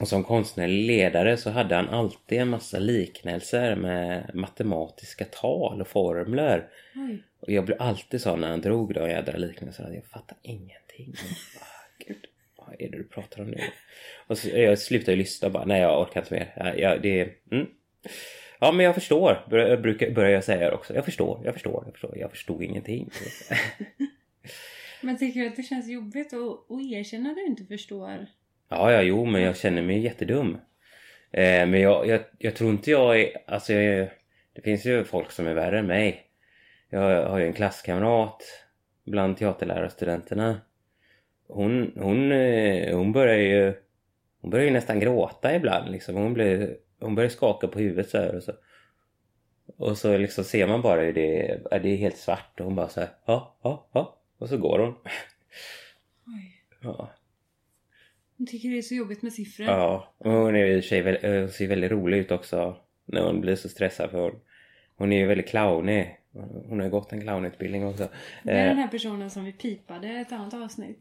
Och som konstnärlig ledare så hade han alltid en massa liknelser med matematiska tal och formler. Oj. Och jag blev alltid så när han drog de jädra liknelserna att jag fattar ingenting. Ah, Gud, vad är det du pratar om nu? Och så, jag slutade lyssna bara, nej jag orkar inte mer. Ja, ja, det, mm. ja men jag förstår, bör- jag brukar, börjar jag säga också. Jag förstår, jag förstår, jag förstår. Jag förstod ingenting. [LAUGHS] Men tycker du att det känns jobbigt att, att erkänna att du inte förstår? Ja, ja, jo, men jag känner mig jättedum. Eh, men jag, jag, jag tror inte jag är... Alltså, jag, det finns ju folk som är värre än mig. Jag har ju en klasskamrat bland teaterlärarstudenterna. Hon, hon, eh, hon börjar ju... Hon börjar ju nästan gråta ibland liksom. Hon, blir, hon börjar skaka på huvudet så här och så. Och så liksom ser man bara hur det är, det är helt svart och hon bara så här, ja, ja, ja. Och så går hon. Oj. Ja. Jag tycker det är så jobbigt med siffror. Ja, och hon är i och för sig väldigt, hon ser väldigt rolig ut också när hon blir så stressad för hon, hon är ju väldigt clownig. Hon har ju gått en clownutbildning också. Det är den Eh, här personen som vi pipade ett annat avsnitt.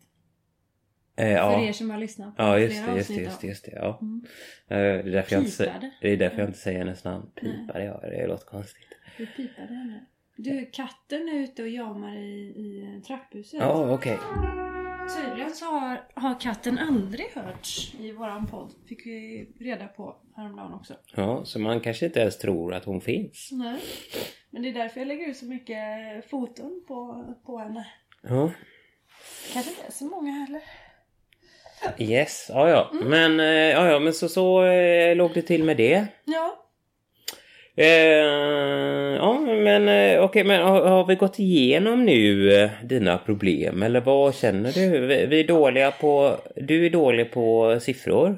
eh, För ja. er som har lyssnat på ja, just det, just det, just det, just det, ja. Mm. Eh, Det är därför jag inte, det är därför jag inte säger hennes namn. Pipade, ja, det låter konstigt. Vi pipade henne. Du, katten är ute och jamar i, i trapphuset. Ja, okej. Tydligen så har, har katten aldrig hörts i våran podd. Fick vi reda på häromdagen också. Ja, så man kanske inte ens tror att hon finns. Nej. Men det är därför jag lägger ut så mycket foton på, på henne. Ja. Kanske inte är så många heller. Yes, ja ja. Mm. Men, eh, ja ja, men så, så eh, låg det till med det. Ja. Eh, ja, men eh, okej, men har, har vi gått igenom nu eh, dina problem eller vad känner du? Vi, vi är dåliga på, du är dålig på siffror.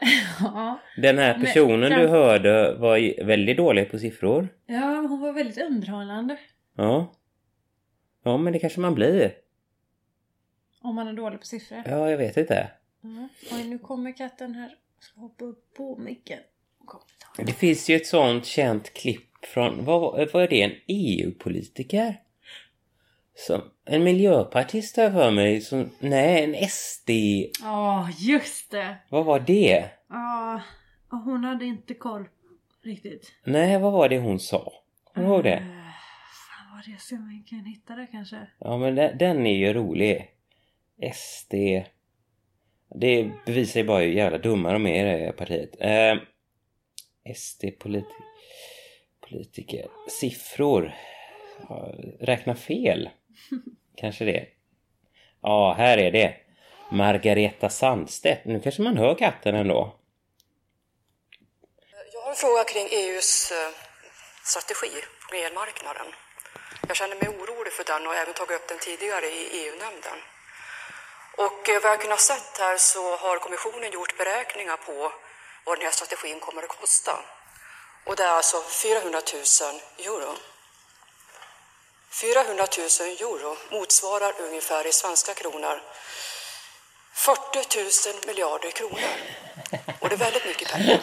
[LAUGHS] Ja. Den här Men personen kan- du hörde var väldigt dålig på siffror. Ja, hon var väldigt underhållande. Ja. Ja, men det kanske man blir. Om man är dålig på siffror. Ja, jag vet inte. Mm. Oj, nu kommer katten här. Jag ska hoppa upp på micken. Det finns ju ett sånt känt klipp från, vad, vad är det, en EU-politiker? Som, en miljöpartist jag för mig, som, nej, en SD, Ja, just det. vad var det? Ja, och hon hade inte koll riktigt. Nej, vad var det hon sa? Kommer du ihåg det? Eh, Fan vad det om vi kan hitta det kanske. Ja, men den, den är ju rolig. SD. Det bevisar ju bara hur jävla dumma de är i det här partiet. Eh, SD politi politiker. Siffror. Ja, Räkna fel. [LAUGHS] Kanske det. Ja, här är det. Margareta Sandstedt. Nu kanske man hör katten ändå. Jag har en fråga kring EUs eh, strategi på elmarknaden. Jag känner mig orolig för den och även tagit upp den tidigare i EU-nämnden. Och eh, vad jag kunnat sett här så har kommissionen gjort beräkningar på vad den här strategin kommer att kosta. Och det är alltså 400 000 euro. 400 000 euro motsvarar ungefär i svenska kronor 40 000 miljarder kronor. Och det är väldigt mycket pengar.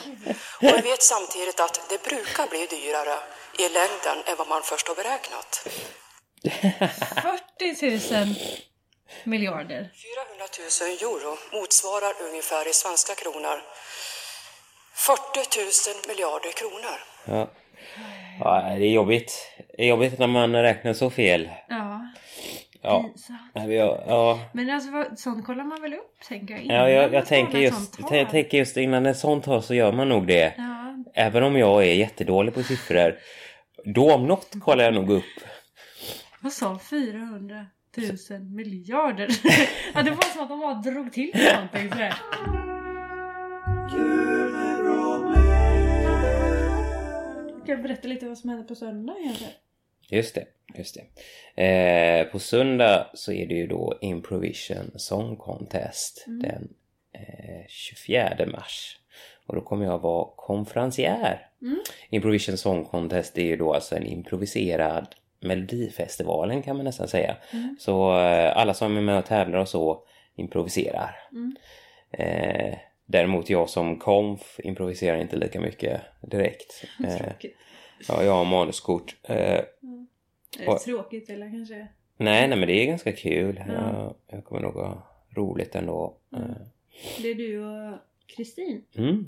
Och vi vet samtidigt att det brukar bli dyrare i längden än vad man först har beräknat. 40 000 miljarder. 400 000 euro motsvarar ungefär i svenska kronor 40 000 miljarder kronor. Ja. ja, det är jobbigt. Det är jobbigt när man räknar så fel. Ja. Ja. Ja, vi har- ja. Men alltså sånt kollar man väl upp tänker jag. innan Ja, jag, jag, tänker just, jag tänker just innan ett sånt tal så gör man nog det. Ja, Även om jag är jättedålig på siffror. Då om något kollar jag nog upp. vad sa 400 000 miljarder? [LAUGHS] ja, det var som att de bara drog till någonting sådär. Kan jag berätta lite vad som hände på söndag kanske? Just det, just det. Eh, på söndag så är det ju då Improvision Song Contest den eh, 24 mars. Och då kommer jag vara konferencier. Improvision Song Contest är ju då alltså en improviserad Melodifestivalen kan man nästan säga. Så eh, alla som är med och tävlar och så improviserar. Eh, däremot jag som konf improviserar inte lika mycket direkt. [LAUGHS] Eh, Tråkigt. ja, jag har manuskort. Eh, Är det och- tråkigt eller kanske? Nej, nej men det är ganska kul. Ja. Jag, jag kommer nog ha roligt ändå. Mm. Det är du och Kristin. Eh, Mm.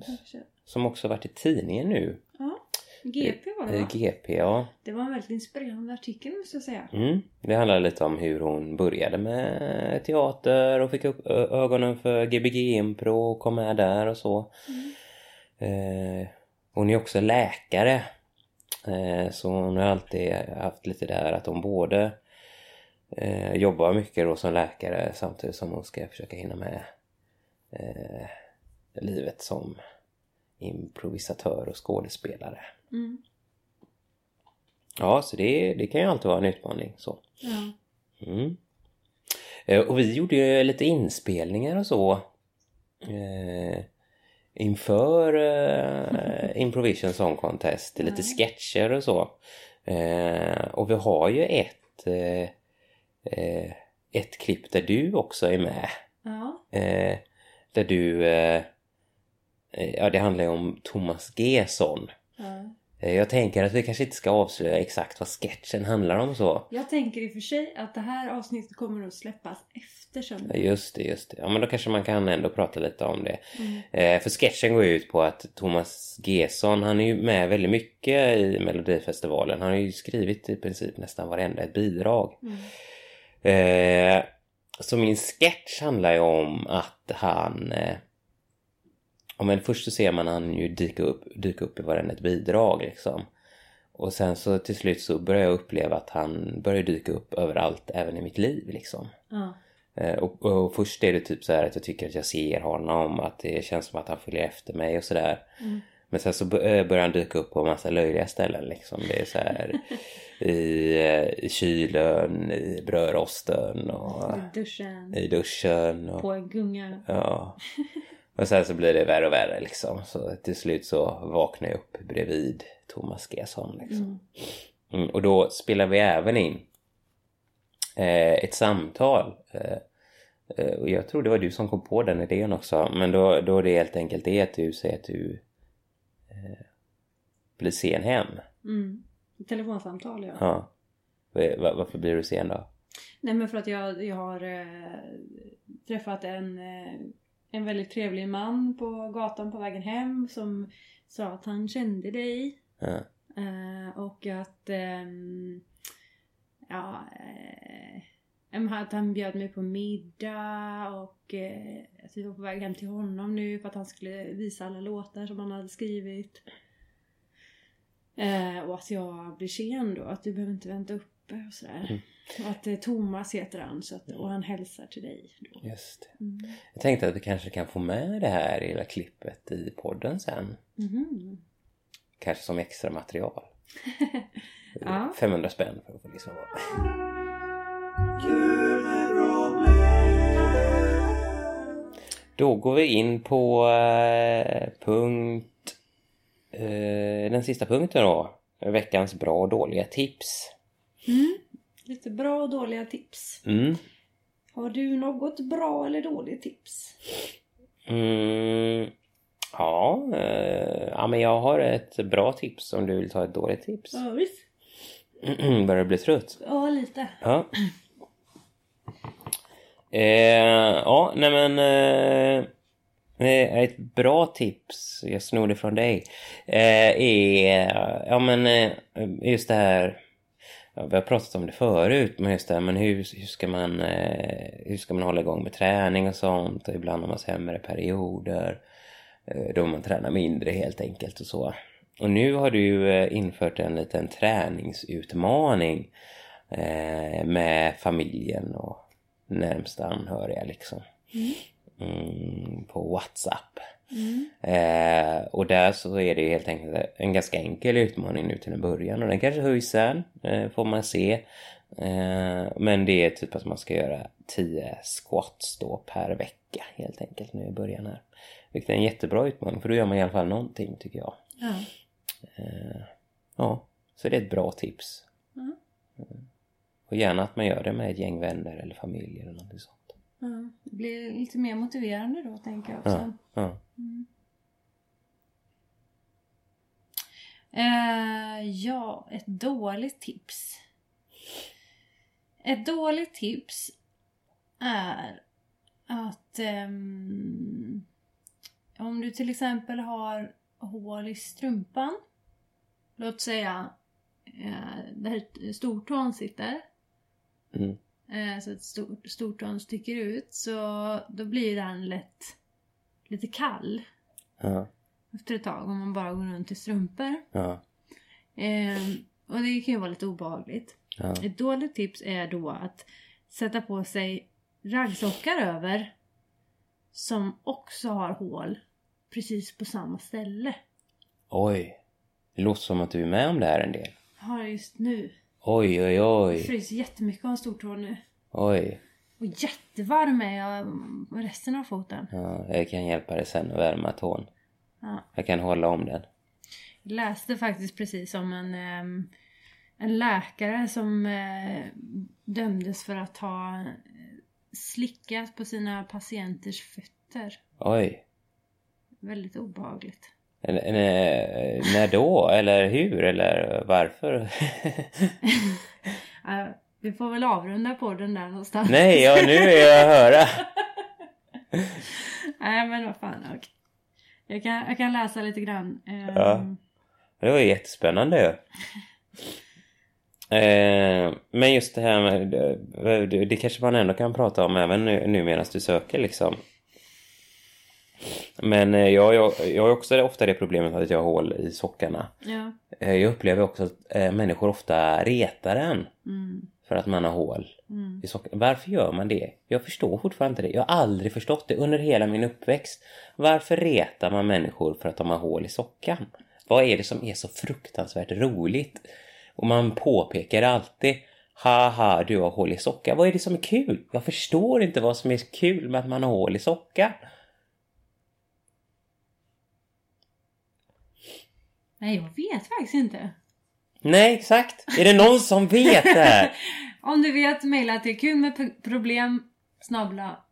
Som också varit i tidningen nu. GP var det I va? GP, ja. Det var en väldigt inspirerande artikel måste jag säga. Mm. Det handlar lite om hur hon började med teater och fick upp ögonen för Gbg Impro och kom med där och så. Eh, hon är också läkare. Eh, så hon har alltid haft lite där att hon både eh, jobbar mycket då som läkare samtidigt som hon ska försöka hinna med eh, livet som improvisatör och skådespelare. Mm. Ja, så det, det kan ju alltid vara en utmaning. så. Ja. Mm. Eh, Och vi gjorde ju lite inspelningar och så eh, inför eh, Improvision Song Contest. Lite sketcher och så. Eh, och vi har ju ett eh, eh, ett klipp där du också är med. ja. Eh, där du Ja, det handlar ju om Thomas Gesson. Eh, Jag tänker att vi kanske inte ska avslöja exakt vad sketchen handlar om så. Jag tänker i och för sig att det här avsnittet kommer att släppas efter söndag. Just det, just det. Ja men då kanske man kan ändå prata lite om det. Mm. Eh, för sketchen går ju ut på att Thomas Gesson, han är ju med väldigt mycket i Melodifestivalen. Han har ju skrivit i princip nästan varenda ett bidrag. Mm. Eh, så min sketch handlar ju om att han... Eh, ja, men först så ser man han ju dyka upp, dyka upp i varenda ett bidrag liksom. Och sen så till slut så börjar jag uppleva att han börjar dyka upp överallt även i mitt liv liksom. Ja. Eh, Och, och först är det typ så här att jag tycker att jag ser honom, att det känns som att han följer efter mig och sådär. Mm. Men sen så eh, börjar han dyka upp på massa löjliga ställen liksom. Det är så här [LAUGHS] i, eh, i kylen, i brödrosten och I duschen. i duschen. Och, På en gunga. ja. [LAUGHS] och sen så blir det värre och värre liksom. Så till slut så vaknar jag upp bredvid Thomas Gesson liksom. Mm. Mm, och då spelar vi även in eh, ett samtal. Eh, eh, och jag tror det var du som kom på den idén också. Men då, då är det helt enkelt det att du säger att du eh, blir sen hem. Mm. Telefonsamtal ja. Ja. Va- va- varför blir du sen då? Nej men för att jag, jag har eh, träffat en, eh, en väldigt trevlig man på gatan på vägen hem som sa att han kände dig. Ja. Eh, och att ehm, ja, eh, att han bjöd mig på middag och eh, att vi var på väg hem till honom nu för att han skulle visa alla låtar som han hade skrivit. Eh, och att jag blir sen då, att du behöver inte vänta uppe och sådär. Mm. Och att eh, Thomas heter han så att, och han hälsar till dig då. Just det. Mm. Jag tänkte att vi kanske kan få med det här lilla klippet i podden sen. Mhm. Kanske som extra material. [LAUGHS] Ja. 500 spänn för att få lyssna på. Då går vi in på eh, punkt... Eh, den sista punkten då. Veckans bra och dåliga tips. Lite bra och dåliga tips. Mm. Har du något bra eller dåligt tips? Mm. Ja, eh, ja, men jag har ett bra tips om du vill ta ett dåligt tips. Ja, visst. [CLEARS THROAT] Börjar du bli trött? Ja, lite. Ja. Eh, ja, nej men... Eh, eh, ett bra tips, jag snor det från dig, eh, är... Ja men eh, just det här... Ja, vi har pratat om det förut, men just det här, men hur, hur, ska man, eh, hur ska man hålla igång med träning och sånt? Och ibland har man sämre perioder. Eh, då man tränar mindre helt enkelt och så. Och nu har du eh, infört en liten träningsutmaning eh, med familjen och närmsta anhöriga liksom. Mm, på Whatsapp. Eh, och där så är det helt enkelt en ganska enkel utmaning nu till en början och den kanske höjs sen, eh, får man se. Eh, men det är typ att man ska göra 10 squats då per vecka helt enkelt nu i början här. Vilket är en jättebra utmaning för då gör man i alla fall någonting tycker jag. Ja. Ja, så det är ett bra tips. Mm. Och gärna att man gör det med ett gäng vänner eller familj eller någonting sånt. Ja. Det blir lite mer motiverande då, tänker jag Ja, också. ja. Eh, ja, ett dåligt tips. Ett dåligt tips är att ehm, om du till exempel har hål i strumpan. Låt säga eh, där stortån sitter. Mm. Eh, så att stor, stortån sticker ut. Så då blir den lätt lite kall Ja, efter ett tag om man bara går runt i strumpor. ja, Ehm, och det kan ju vara lite obehagligt. ja. Ett dåligt tips är då att sätta på sig raggsockar över som också har hål precis på samma ställe. Oj. Det låter som att du är med om det här en del. Jag just nu. Oj, oj, Jag oj. fryser jättemycket av en stortå nu. Oj. Och jättevarm är jag med resten av foten. Ja, jag kan hjälpa dig sen att värma tån. Ja. Jag kan hålla om den. Jag läste faktiskt precis om en, en läkare som eh, dömdes för att ha eh, slickat på sina patienters fötter. Oj. Väldigt obehagligt. N- när då? Eller hur? Eller varför? [LAUGHS] Vi får väl avrunda på den där någonstans. Nej, ja, nu är jag att höra. [LAUGHS] Nej men vad fan, okej. Jag kan, jag kan läsa lite grann. Ehm, Ja. Det var jättespännande. [LAUGHS] Eh, men just det här med... Det, det kanske man ändå kan prata om även nu, nu medan du söker liksom. Men eh, jag, jag, jag har också ofta det problemet att jag har hål i sockarna. Ja. Eh, jag upplever också att eh, människor ofta retar en Mm, för att man har hål mm. i sockarna. Varför gör man det? Jag förstår fortfarande inte det. Jag har aldrig förstått det under hela min uppväxt. Varför retar man människor för att de har hål i sockan? Vad är det som är så fruktansvärt roligt? Och man påpekar alltid Haha, du har hål i sockan. Vad är det som är kul? Jag förstår inte vad som är kul med att man har hål i sockan. Nej jag vet faktiskt inte. Nej, exakt. Är det någon som vet det här? [LAUGHS] Om du vet mejla till kul med p- problem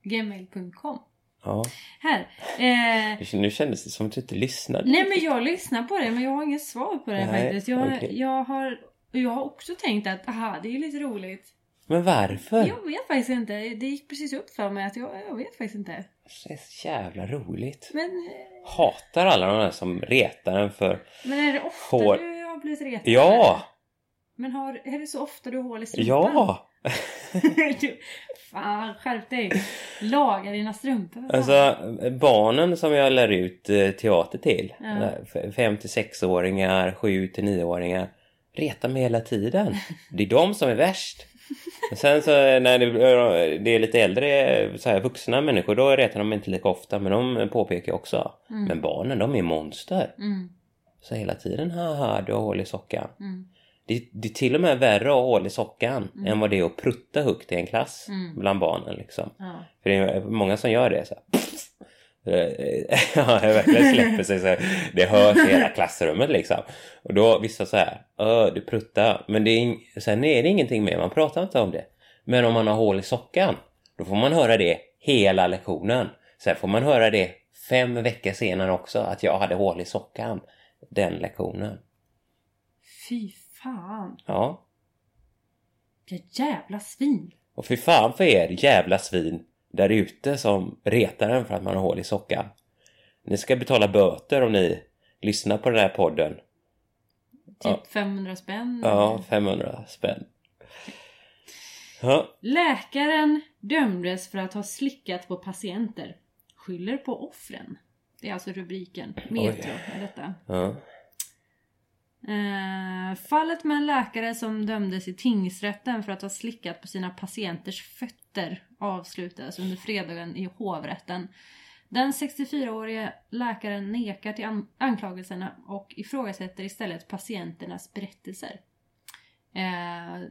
gmail.com Ja, Här. Eh, nu kändes det som att du inte lyssnade. nej men jag lyssnar på det men jag har inget svar på det Nej, faktiskt. Jag, okej. jag, har, jag har också tänkt att aha, det är lite roligt. Men varför? Jag vet faktiskt inte. Det gick precis upp för mig att jag, jag vet faktiskt inte. Det är så jävla roligt. Men, eh, Hatar alla de där som retar en för... men är det ofta Hår. du har blivit retad? Ja! Men har, är det så ofta du har hål i strumpan? Ja! [LAUGHS] [LAUGHS] du, fan, skärp dig. Laga dina strumpor. Alltså barnen som jag lär ut eh, teater till. Ja. 5 till 6-åringar, 7 till 9-åringar. Retar mig hela tiden. [LAUGHS] Det är de som är värst. Sen så när det, är lite äldre, så här, vuxna människor, då retar de inte lika ofta. Men de påpekar också. Men barnen, de är monster. Mm. Så hela tiden, haha du har hål i sockan. Mm. Det, det är till och med värre att ha hål i sockan än vad det är att prutta högt i en klass Mm. bland barnen liksom. Ja. För det är många som gör det så här. [LAUGHS] Ja, det verkligen släpper sig så här. Det hörs i hela klassrummet liksom. Och då vissa så här, Öh, du pruttar. Men det är, sen är det ingenting mer, man pratar inte om det. Men om man har hål i sockan, då får man höra det hela lektionen. Sen får man höra det fem veckor senare också, att jag hade hål i sockan. Den lektionen. Fy fan. Ja. Vilka jävla svin. Och fy fan för er jävla svin där ute som retar en för att man har hål i sockan. Ni ska betala böter om ni lyssnar på den här podden. Typ 500 spänn. Ja, 500 spänn. Ja, Läkaren dömdes för att ha slickat på patienter. Skyller på offren. Det är alltså rubriken. Metro är detta. ja. Eh, fallet med en läkare som dömdes i tingsrätten för att ha slickat på sina patienters fötter avslutades under fredagen i hovrätten. Den 64-årige läkaren nekar till an- anklagelserna och ifrågasätter istället patienternas berättelser. Eh,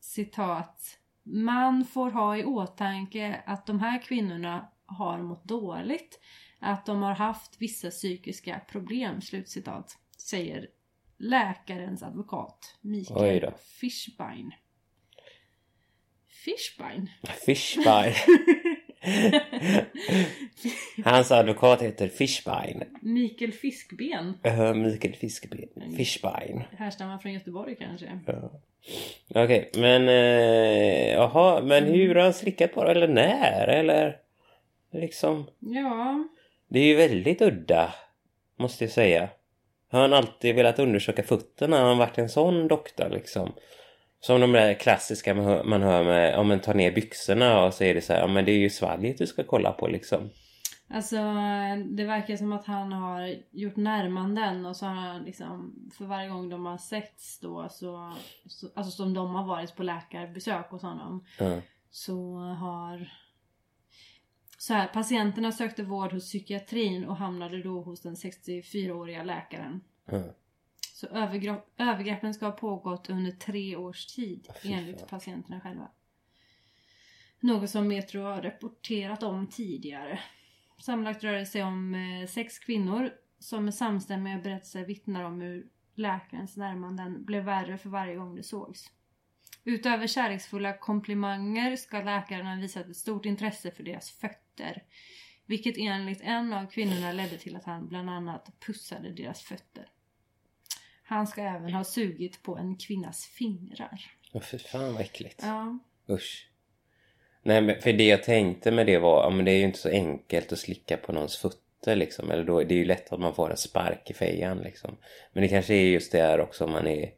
citat. Man får ha i åtanke att de här kvinnorna har mått dåligt, att de har haft vissa psykiska problem, slutcitat, säger läkarens advokat Mikael då. Fishbein. Fishbein? [LAUGHS] Hans advokat heter Fishbein. Mikael Fiskben? Uh, Mikael Fiskeben. Fishbein. Härstammar från Göteborg kanske? Ja. Okej, men eh, jaha, men hur har han slickat på det? Eller när? Eller liksom... Ja, Det är ju väldigt udda, måste jag säga. Har han alltid velat undersöka fötterna? Har han varit en sån doktor liksom? Som de där klassiska man hör, man hör med, om man tar ner byxorna och så är det så här, ja men det är ju svalget du ska kolla på liksom. Alltså det verkar som att han har gjort närmanden och så har han liksom för varje gång de har setts då så, så alltså som de har varit på läkarbesök hos honom Ja. så har så här, patienterna sökte vård hos psykiatrin och hamnade då hos den 64-åriga läkaren. Ja. Så övergrepp, övergreppen ska ha pågått under tre års tid enligt patienterna själva. Något som Metro har rapporterat om tidigare. Sammanlagt rör det sig om eh, sex kvinnor som med samstämmiga berättelser vittnar om hur läkarens närmanden blev värre för varje gång det sågs. Utöver kärleksfulla komplimanger ska läkaren ha visat ett stort intresse för deras fötter. Vilket enligt en av kvinnorna ledde till att han bland annat pussade deras fötter. Han ska även ha sugit på en kvinnas fingrar. Åh, fy fan vad äckligt. Ja. Usch. Nej men för det jag tänkte med det var, ja men det är ju inte så enkelt att slicka på någons fötter liksom. Eller då, det är ju lätt att man får en spark i fejan liksom. Men det kanske är just det här också om man är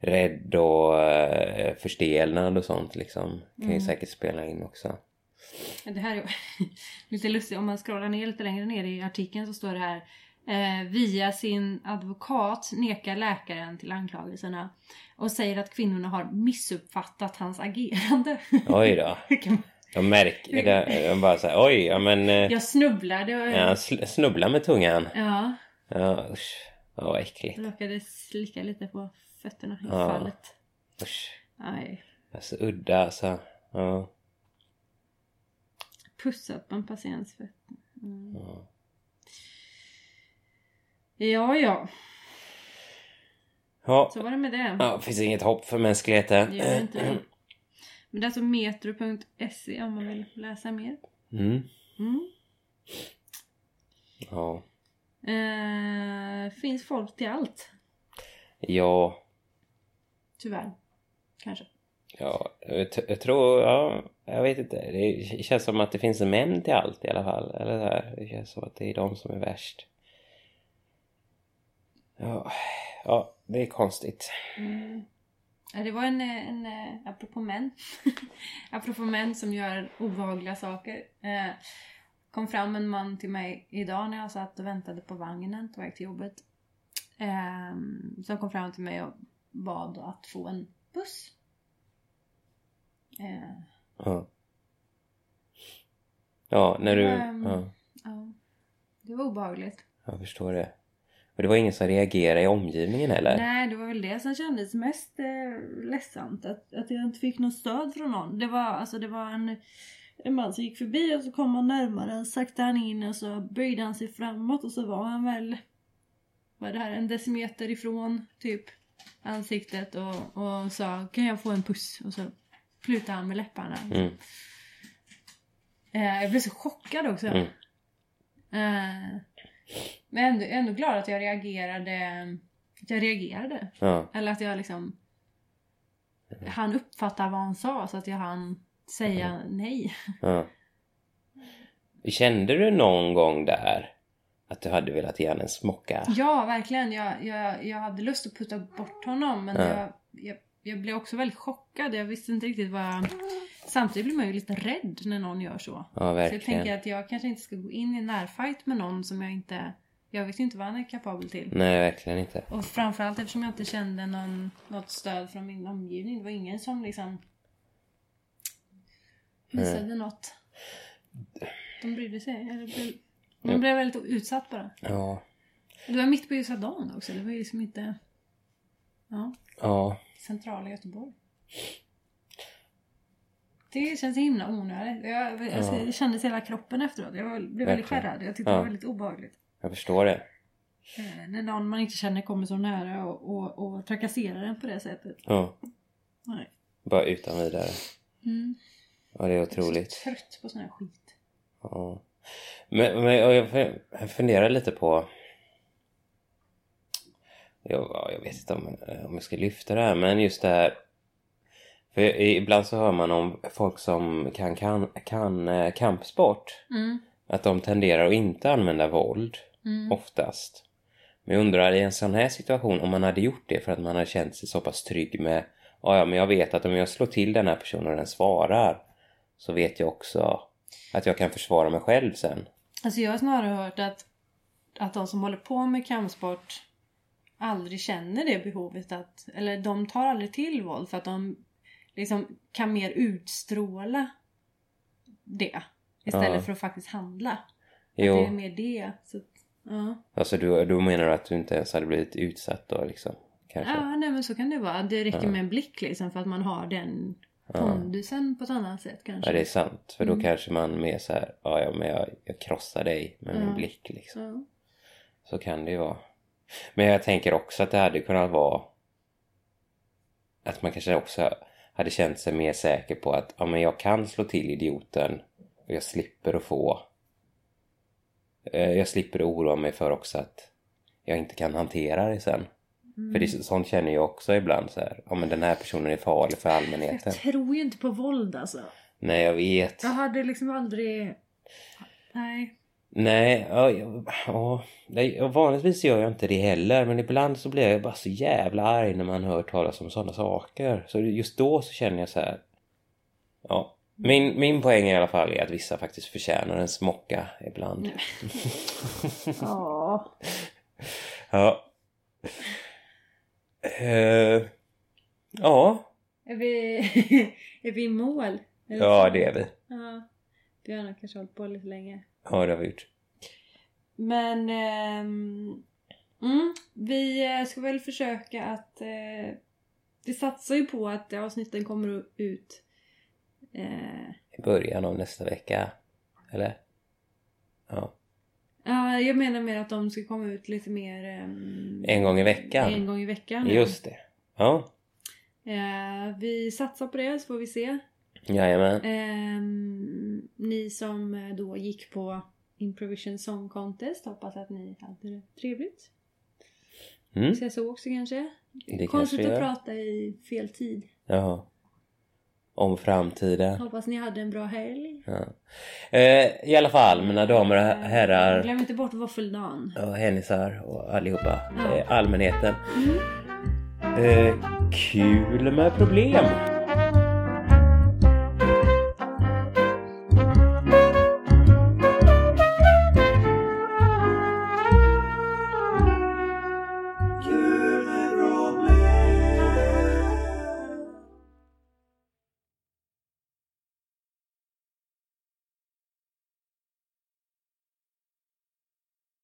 rädd och eh, förstelnad och sånt liksom. Kan ju säkert spela in också. Det här är [LAUGHS] lite lustigt. Om man scrollar ner lite längre ner i artikeln så står det här eh, Via sin advokat nekar läkaren till anklagelserna och säger att kvinnorna har missuppfattat hans agerande. Oj då. [LAUGHS] De märker det. De bara såhär, oj, ja men... eh, Jag snubblade och Ja, snubbla med tungan. ja, Ja, usch. Ja, vad äckligt. råkade slicka lite på fötterna i Ja. fallet. Usch. Nej. Alltså udda alltså. Ja. Pussat på en patients fötter. Mm. Ja. Ja, ja. Ja, Så var det med det. ja finns inget hopp för mänskligheten. Det gör inte det. Men det är alltså metro.se om man vill läsa mer. Mm. Mm. Ja. Eh, finns folk till allt. Ja. Tyvärr. Kanske. Ja, jag, jag tror, ja, jag vet inte. Det känns som att det finns män till allt i alla fall. Eller så här. Det känns som att det är de som är värst. Ja, ja det är konstigt. Mm. Ja, Det var en, eh, en eh, apropå män. [LAUGHS] apropå män som gör obehagliga saker. Eh, kom fram en man till mig idag när jag satt och väntade på vagnen på väg till jobbet. Eh, som kom fram till mig och bad att få en buss. Eh, Ja. Ja, när du... Ehm. Ja, ja. Det var obehagligt. jag förstår det. Och det var ingen som reagerade i omgivningen heller? Nej, det var väl det som kändes mest eh, ledsamt. Att, att jag inte fick något stöd från någon. Det var, alltså, det var en, en man som gick förbi och så kom han närmare. Saktade han in och så böjde han sig framåt och så var han väl vad är det här, en decimeter ifrån typ ansiktet och, och sa kan jag få en puss? Och så plutade han med läpparna. Mm. Eh, jag blev så chockad också. Mm. Eh, men ändå, ändå glad att jag reagerade. Att jag reagerade. Ja. Eller att jag liksom... Han uppfattade vad han sa så att jag hann säga nej. ja. Kände du någon gång där att du hade velat ge honom en smocka? Ja, verkligen. Jag, jag, jag hade lust att putta bort honom men Ja. jag, jag, jag blev också väldigt chockad. Jag visste inte riktigt vad... Samtidigt blir man ju lite rädd när någon gör så. Ja, Så jag verkligen. tänker att jag kanske inte ska gå in i en närfight med någon som jag inte... Jag vet ju inte vad han är kapabel till. Nej, verkligen inte. Och framförallt eftersom jag inte kände någon, något stöd från min omgivning. Det var ingen som liksom visade något. De brydde sig. Eller de blev väldigt utsatt bara. Ja. Det var mitt på ljusa dagen också. Det var ju liksom inte... Ja, Ja. centrala Göteborg. Det känns himla onödigt. Jag, alltså, Ja. jag kände hela kroppen efteråt. Jag blev väldigt skärrad. Jag tyckte det Ja. var väldigt obehagligt. Jag förstår det. Eh, när någon man inte känner kommer så nära och, och, och trakasserar en på det sättet. Ja. Nej. Bara utan vidare. Mm. Ja, det är Jag är otroligt. så trött på sån här skit. Ja. Men, men jag fun- jag funderar lite på... Jag, ja, jag vet inte om, om jag ska lyfta det här, men just det här... För ibland så hör man om folk som kan, kan, kan eh, kampsport. Mm. Att de tenderar att inte använda våld. Mm. Oftast. Men jag undrar i en sån här situation om man hade gjort det för att man hade känt sig så pass trygg med "Ja, ja men jag vet att om jag slår till den här personen och den svarar så vet jag också att jag kan försvara mig själv sen. Alltså jag har snarare hört att, att de som håller på med kampsport aldrig känner det behovet att, eller de tar aldrig till våld för att de liksom kan mer utstråla det istället Ja. för att faktiskt handla. Att Jo, det är mer det. Så, att, ja. alltså du, du menar att du inte ens hade blivit utsatt då liksom? Kanske? ja, nej men så kan det vara. Det räcker Ja. med en blick liksom för att man har den Ja. pondusen på ett annat sätt kanske. Ja, det är sant. För då Mm. kanske man mer så här, ja, ja men jag, jag krossar dig med min Ja. blick liksom. Ja. Så kan det ju vara. Men jag tänker också att det hade kunnat vara att man kanske också hade känt sig mer säker på att ja, men jag kan slå till idioten och jag slipper att få eh, jag slipper oroa mig för också att jag inte kan hantera det sen. För det, sånt känner jag också ibland så här. Ja men den här personen är farlig för allmänheten. Jag tror ju inte på våld alltså. Nej jag vet. Jag hade liksom aldrig... Nej. Nej, ja, ja, ja, vanligtvis gör jag inte det heller men ibland så blir jag bara så jävla arg när man hör talas om sådana saker. Så just då så känner jag så här. Ja, min, min poäng i alla fall är att vissa faktiskt förtjänar en smocka ibland. Ja. [LAUGHS] Ja. Eh, ja, Är vi, [LAUGHS] är vi i mål? Eller ja det är vi. Ja. Vi har nog kanske hållit på lite länge. Ja det har vi gjort. Men ehm, mm, vi eh, ska väl försöka att... Eh, vi satsar ju på att avsnitten kommer ut eh, I början av nästa vecka. Eller? Ja. Ja, jag menar mer att de ska komma ut lite mer... ehm, En gång i veckan. En gång i veckan. Just det. Ja. Eh, vi satsar på det så får vi se. Jajamän. Ehm, ni som eh, då gick på Improvision Song Contest hoppas att ni hade det trevligt. Mm. Ses så också kanske. Det Konstigt kanske att prata i fel tid. Jaha. Om framtiden. Hoppas ni hade en bra helg. Ja. Eh, I alla fall, mina damer och Eh, herrar. Glöm inte bort våffeldagen. Och hennisar och allihopa. Ja. Eh, allmänheten. Mm. Eh, kul med problem.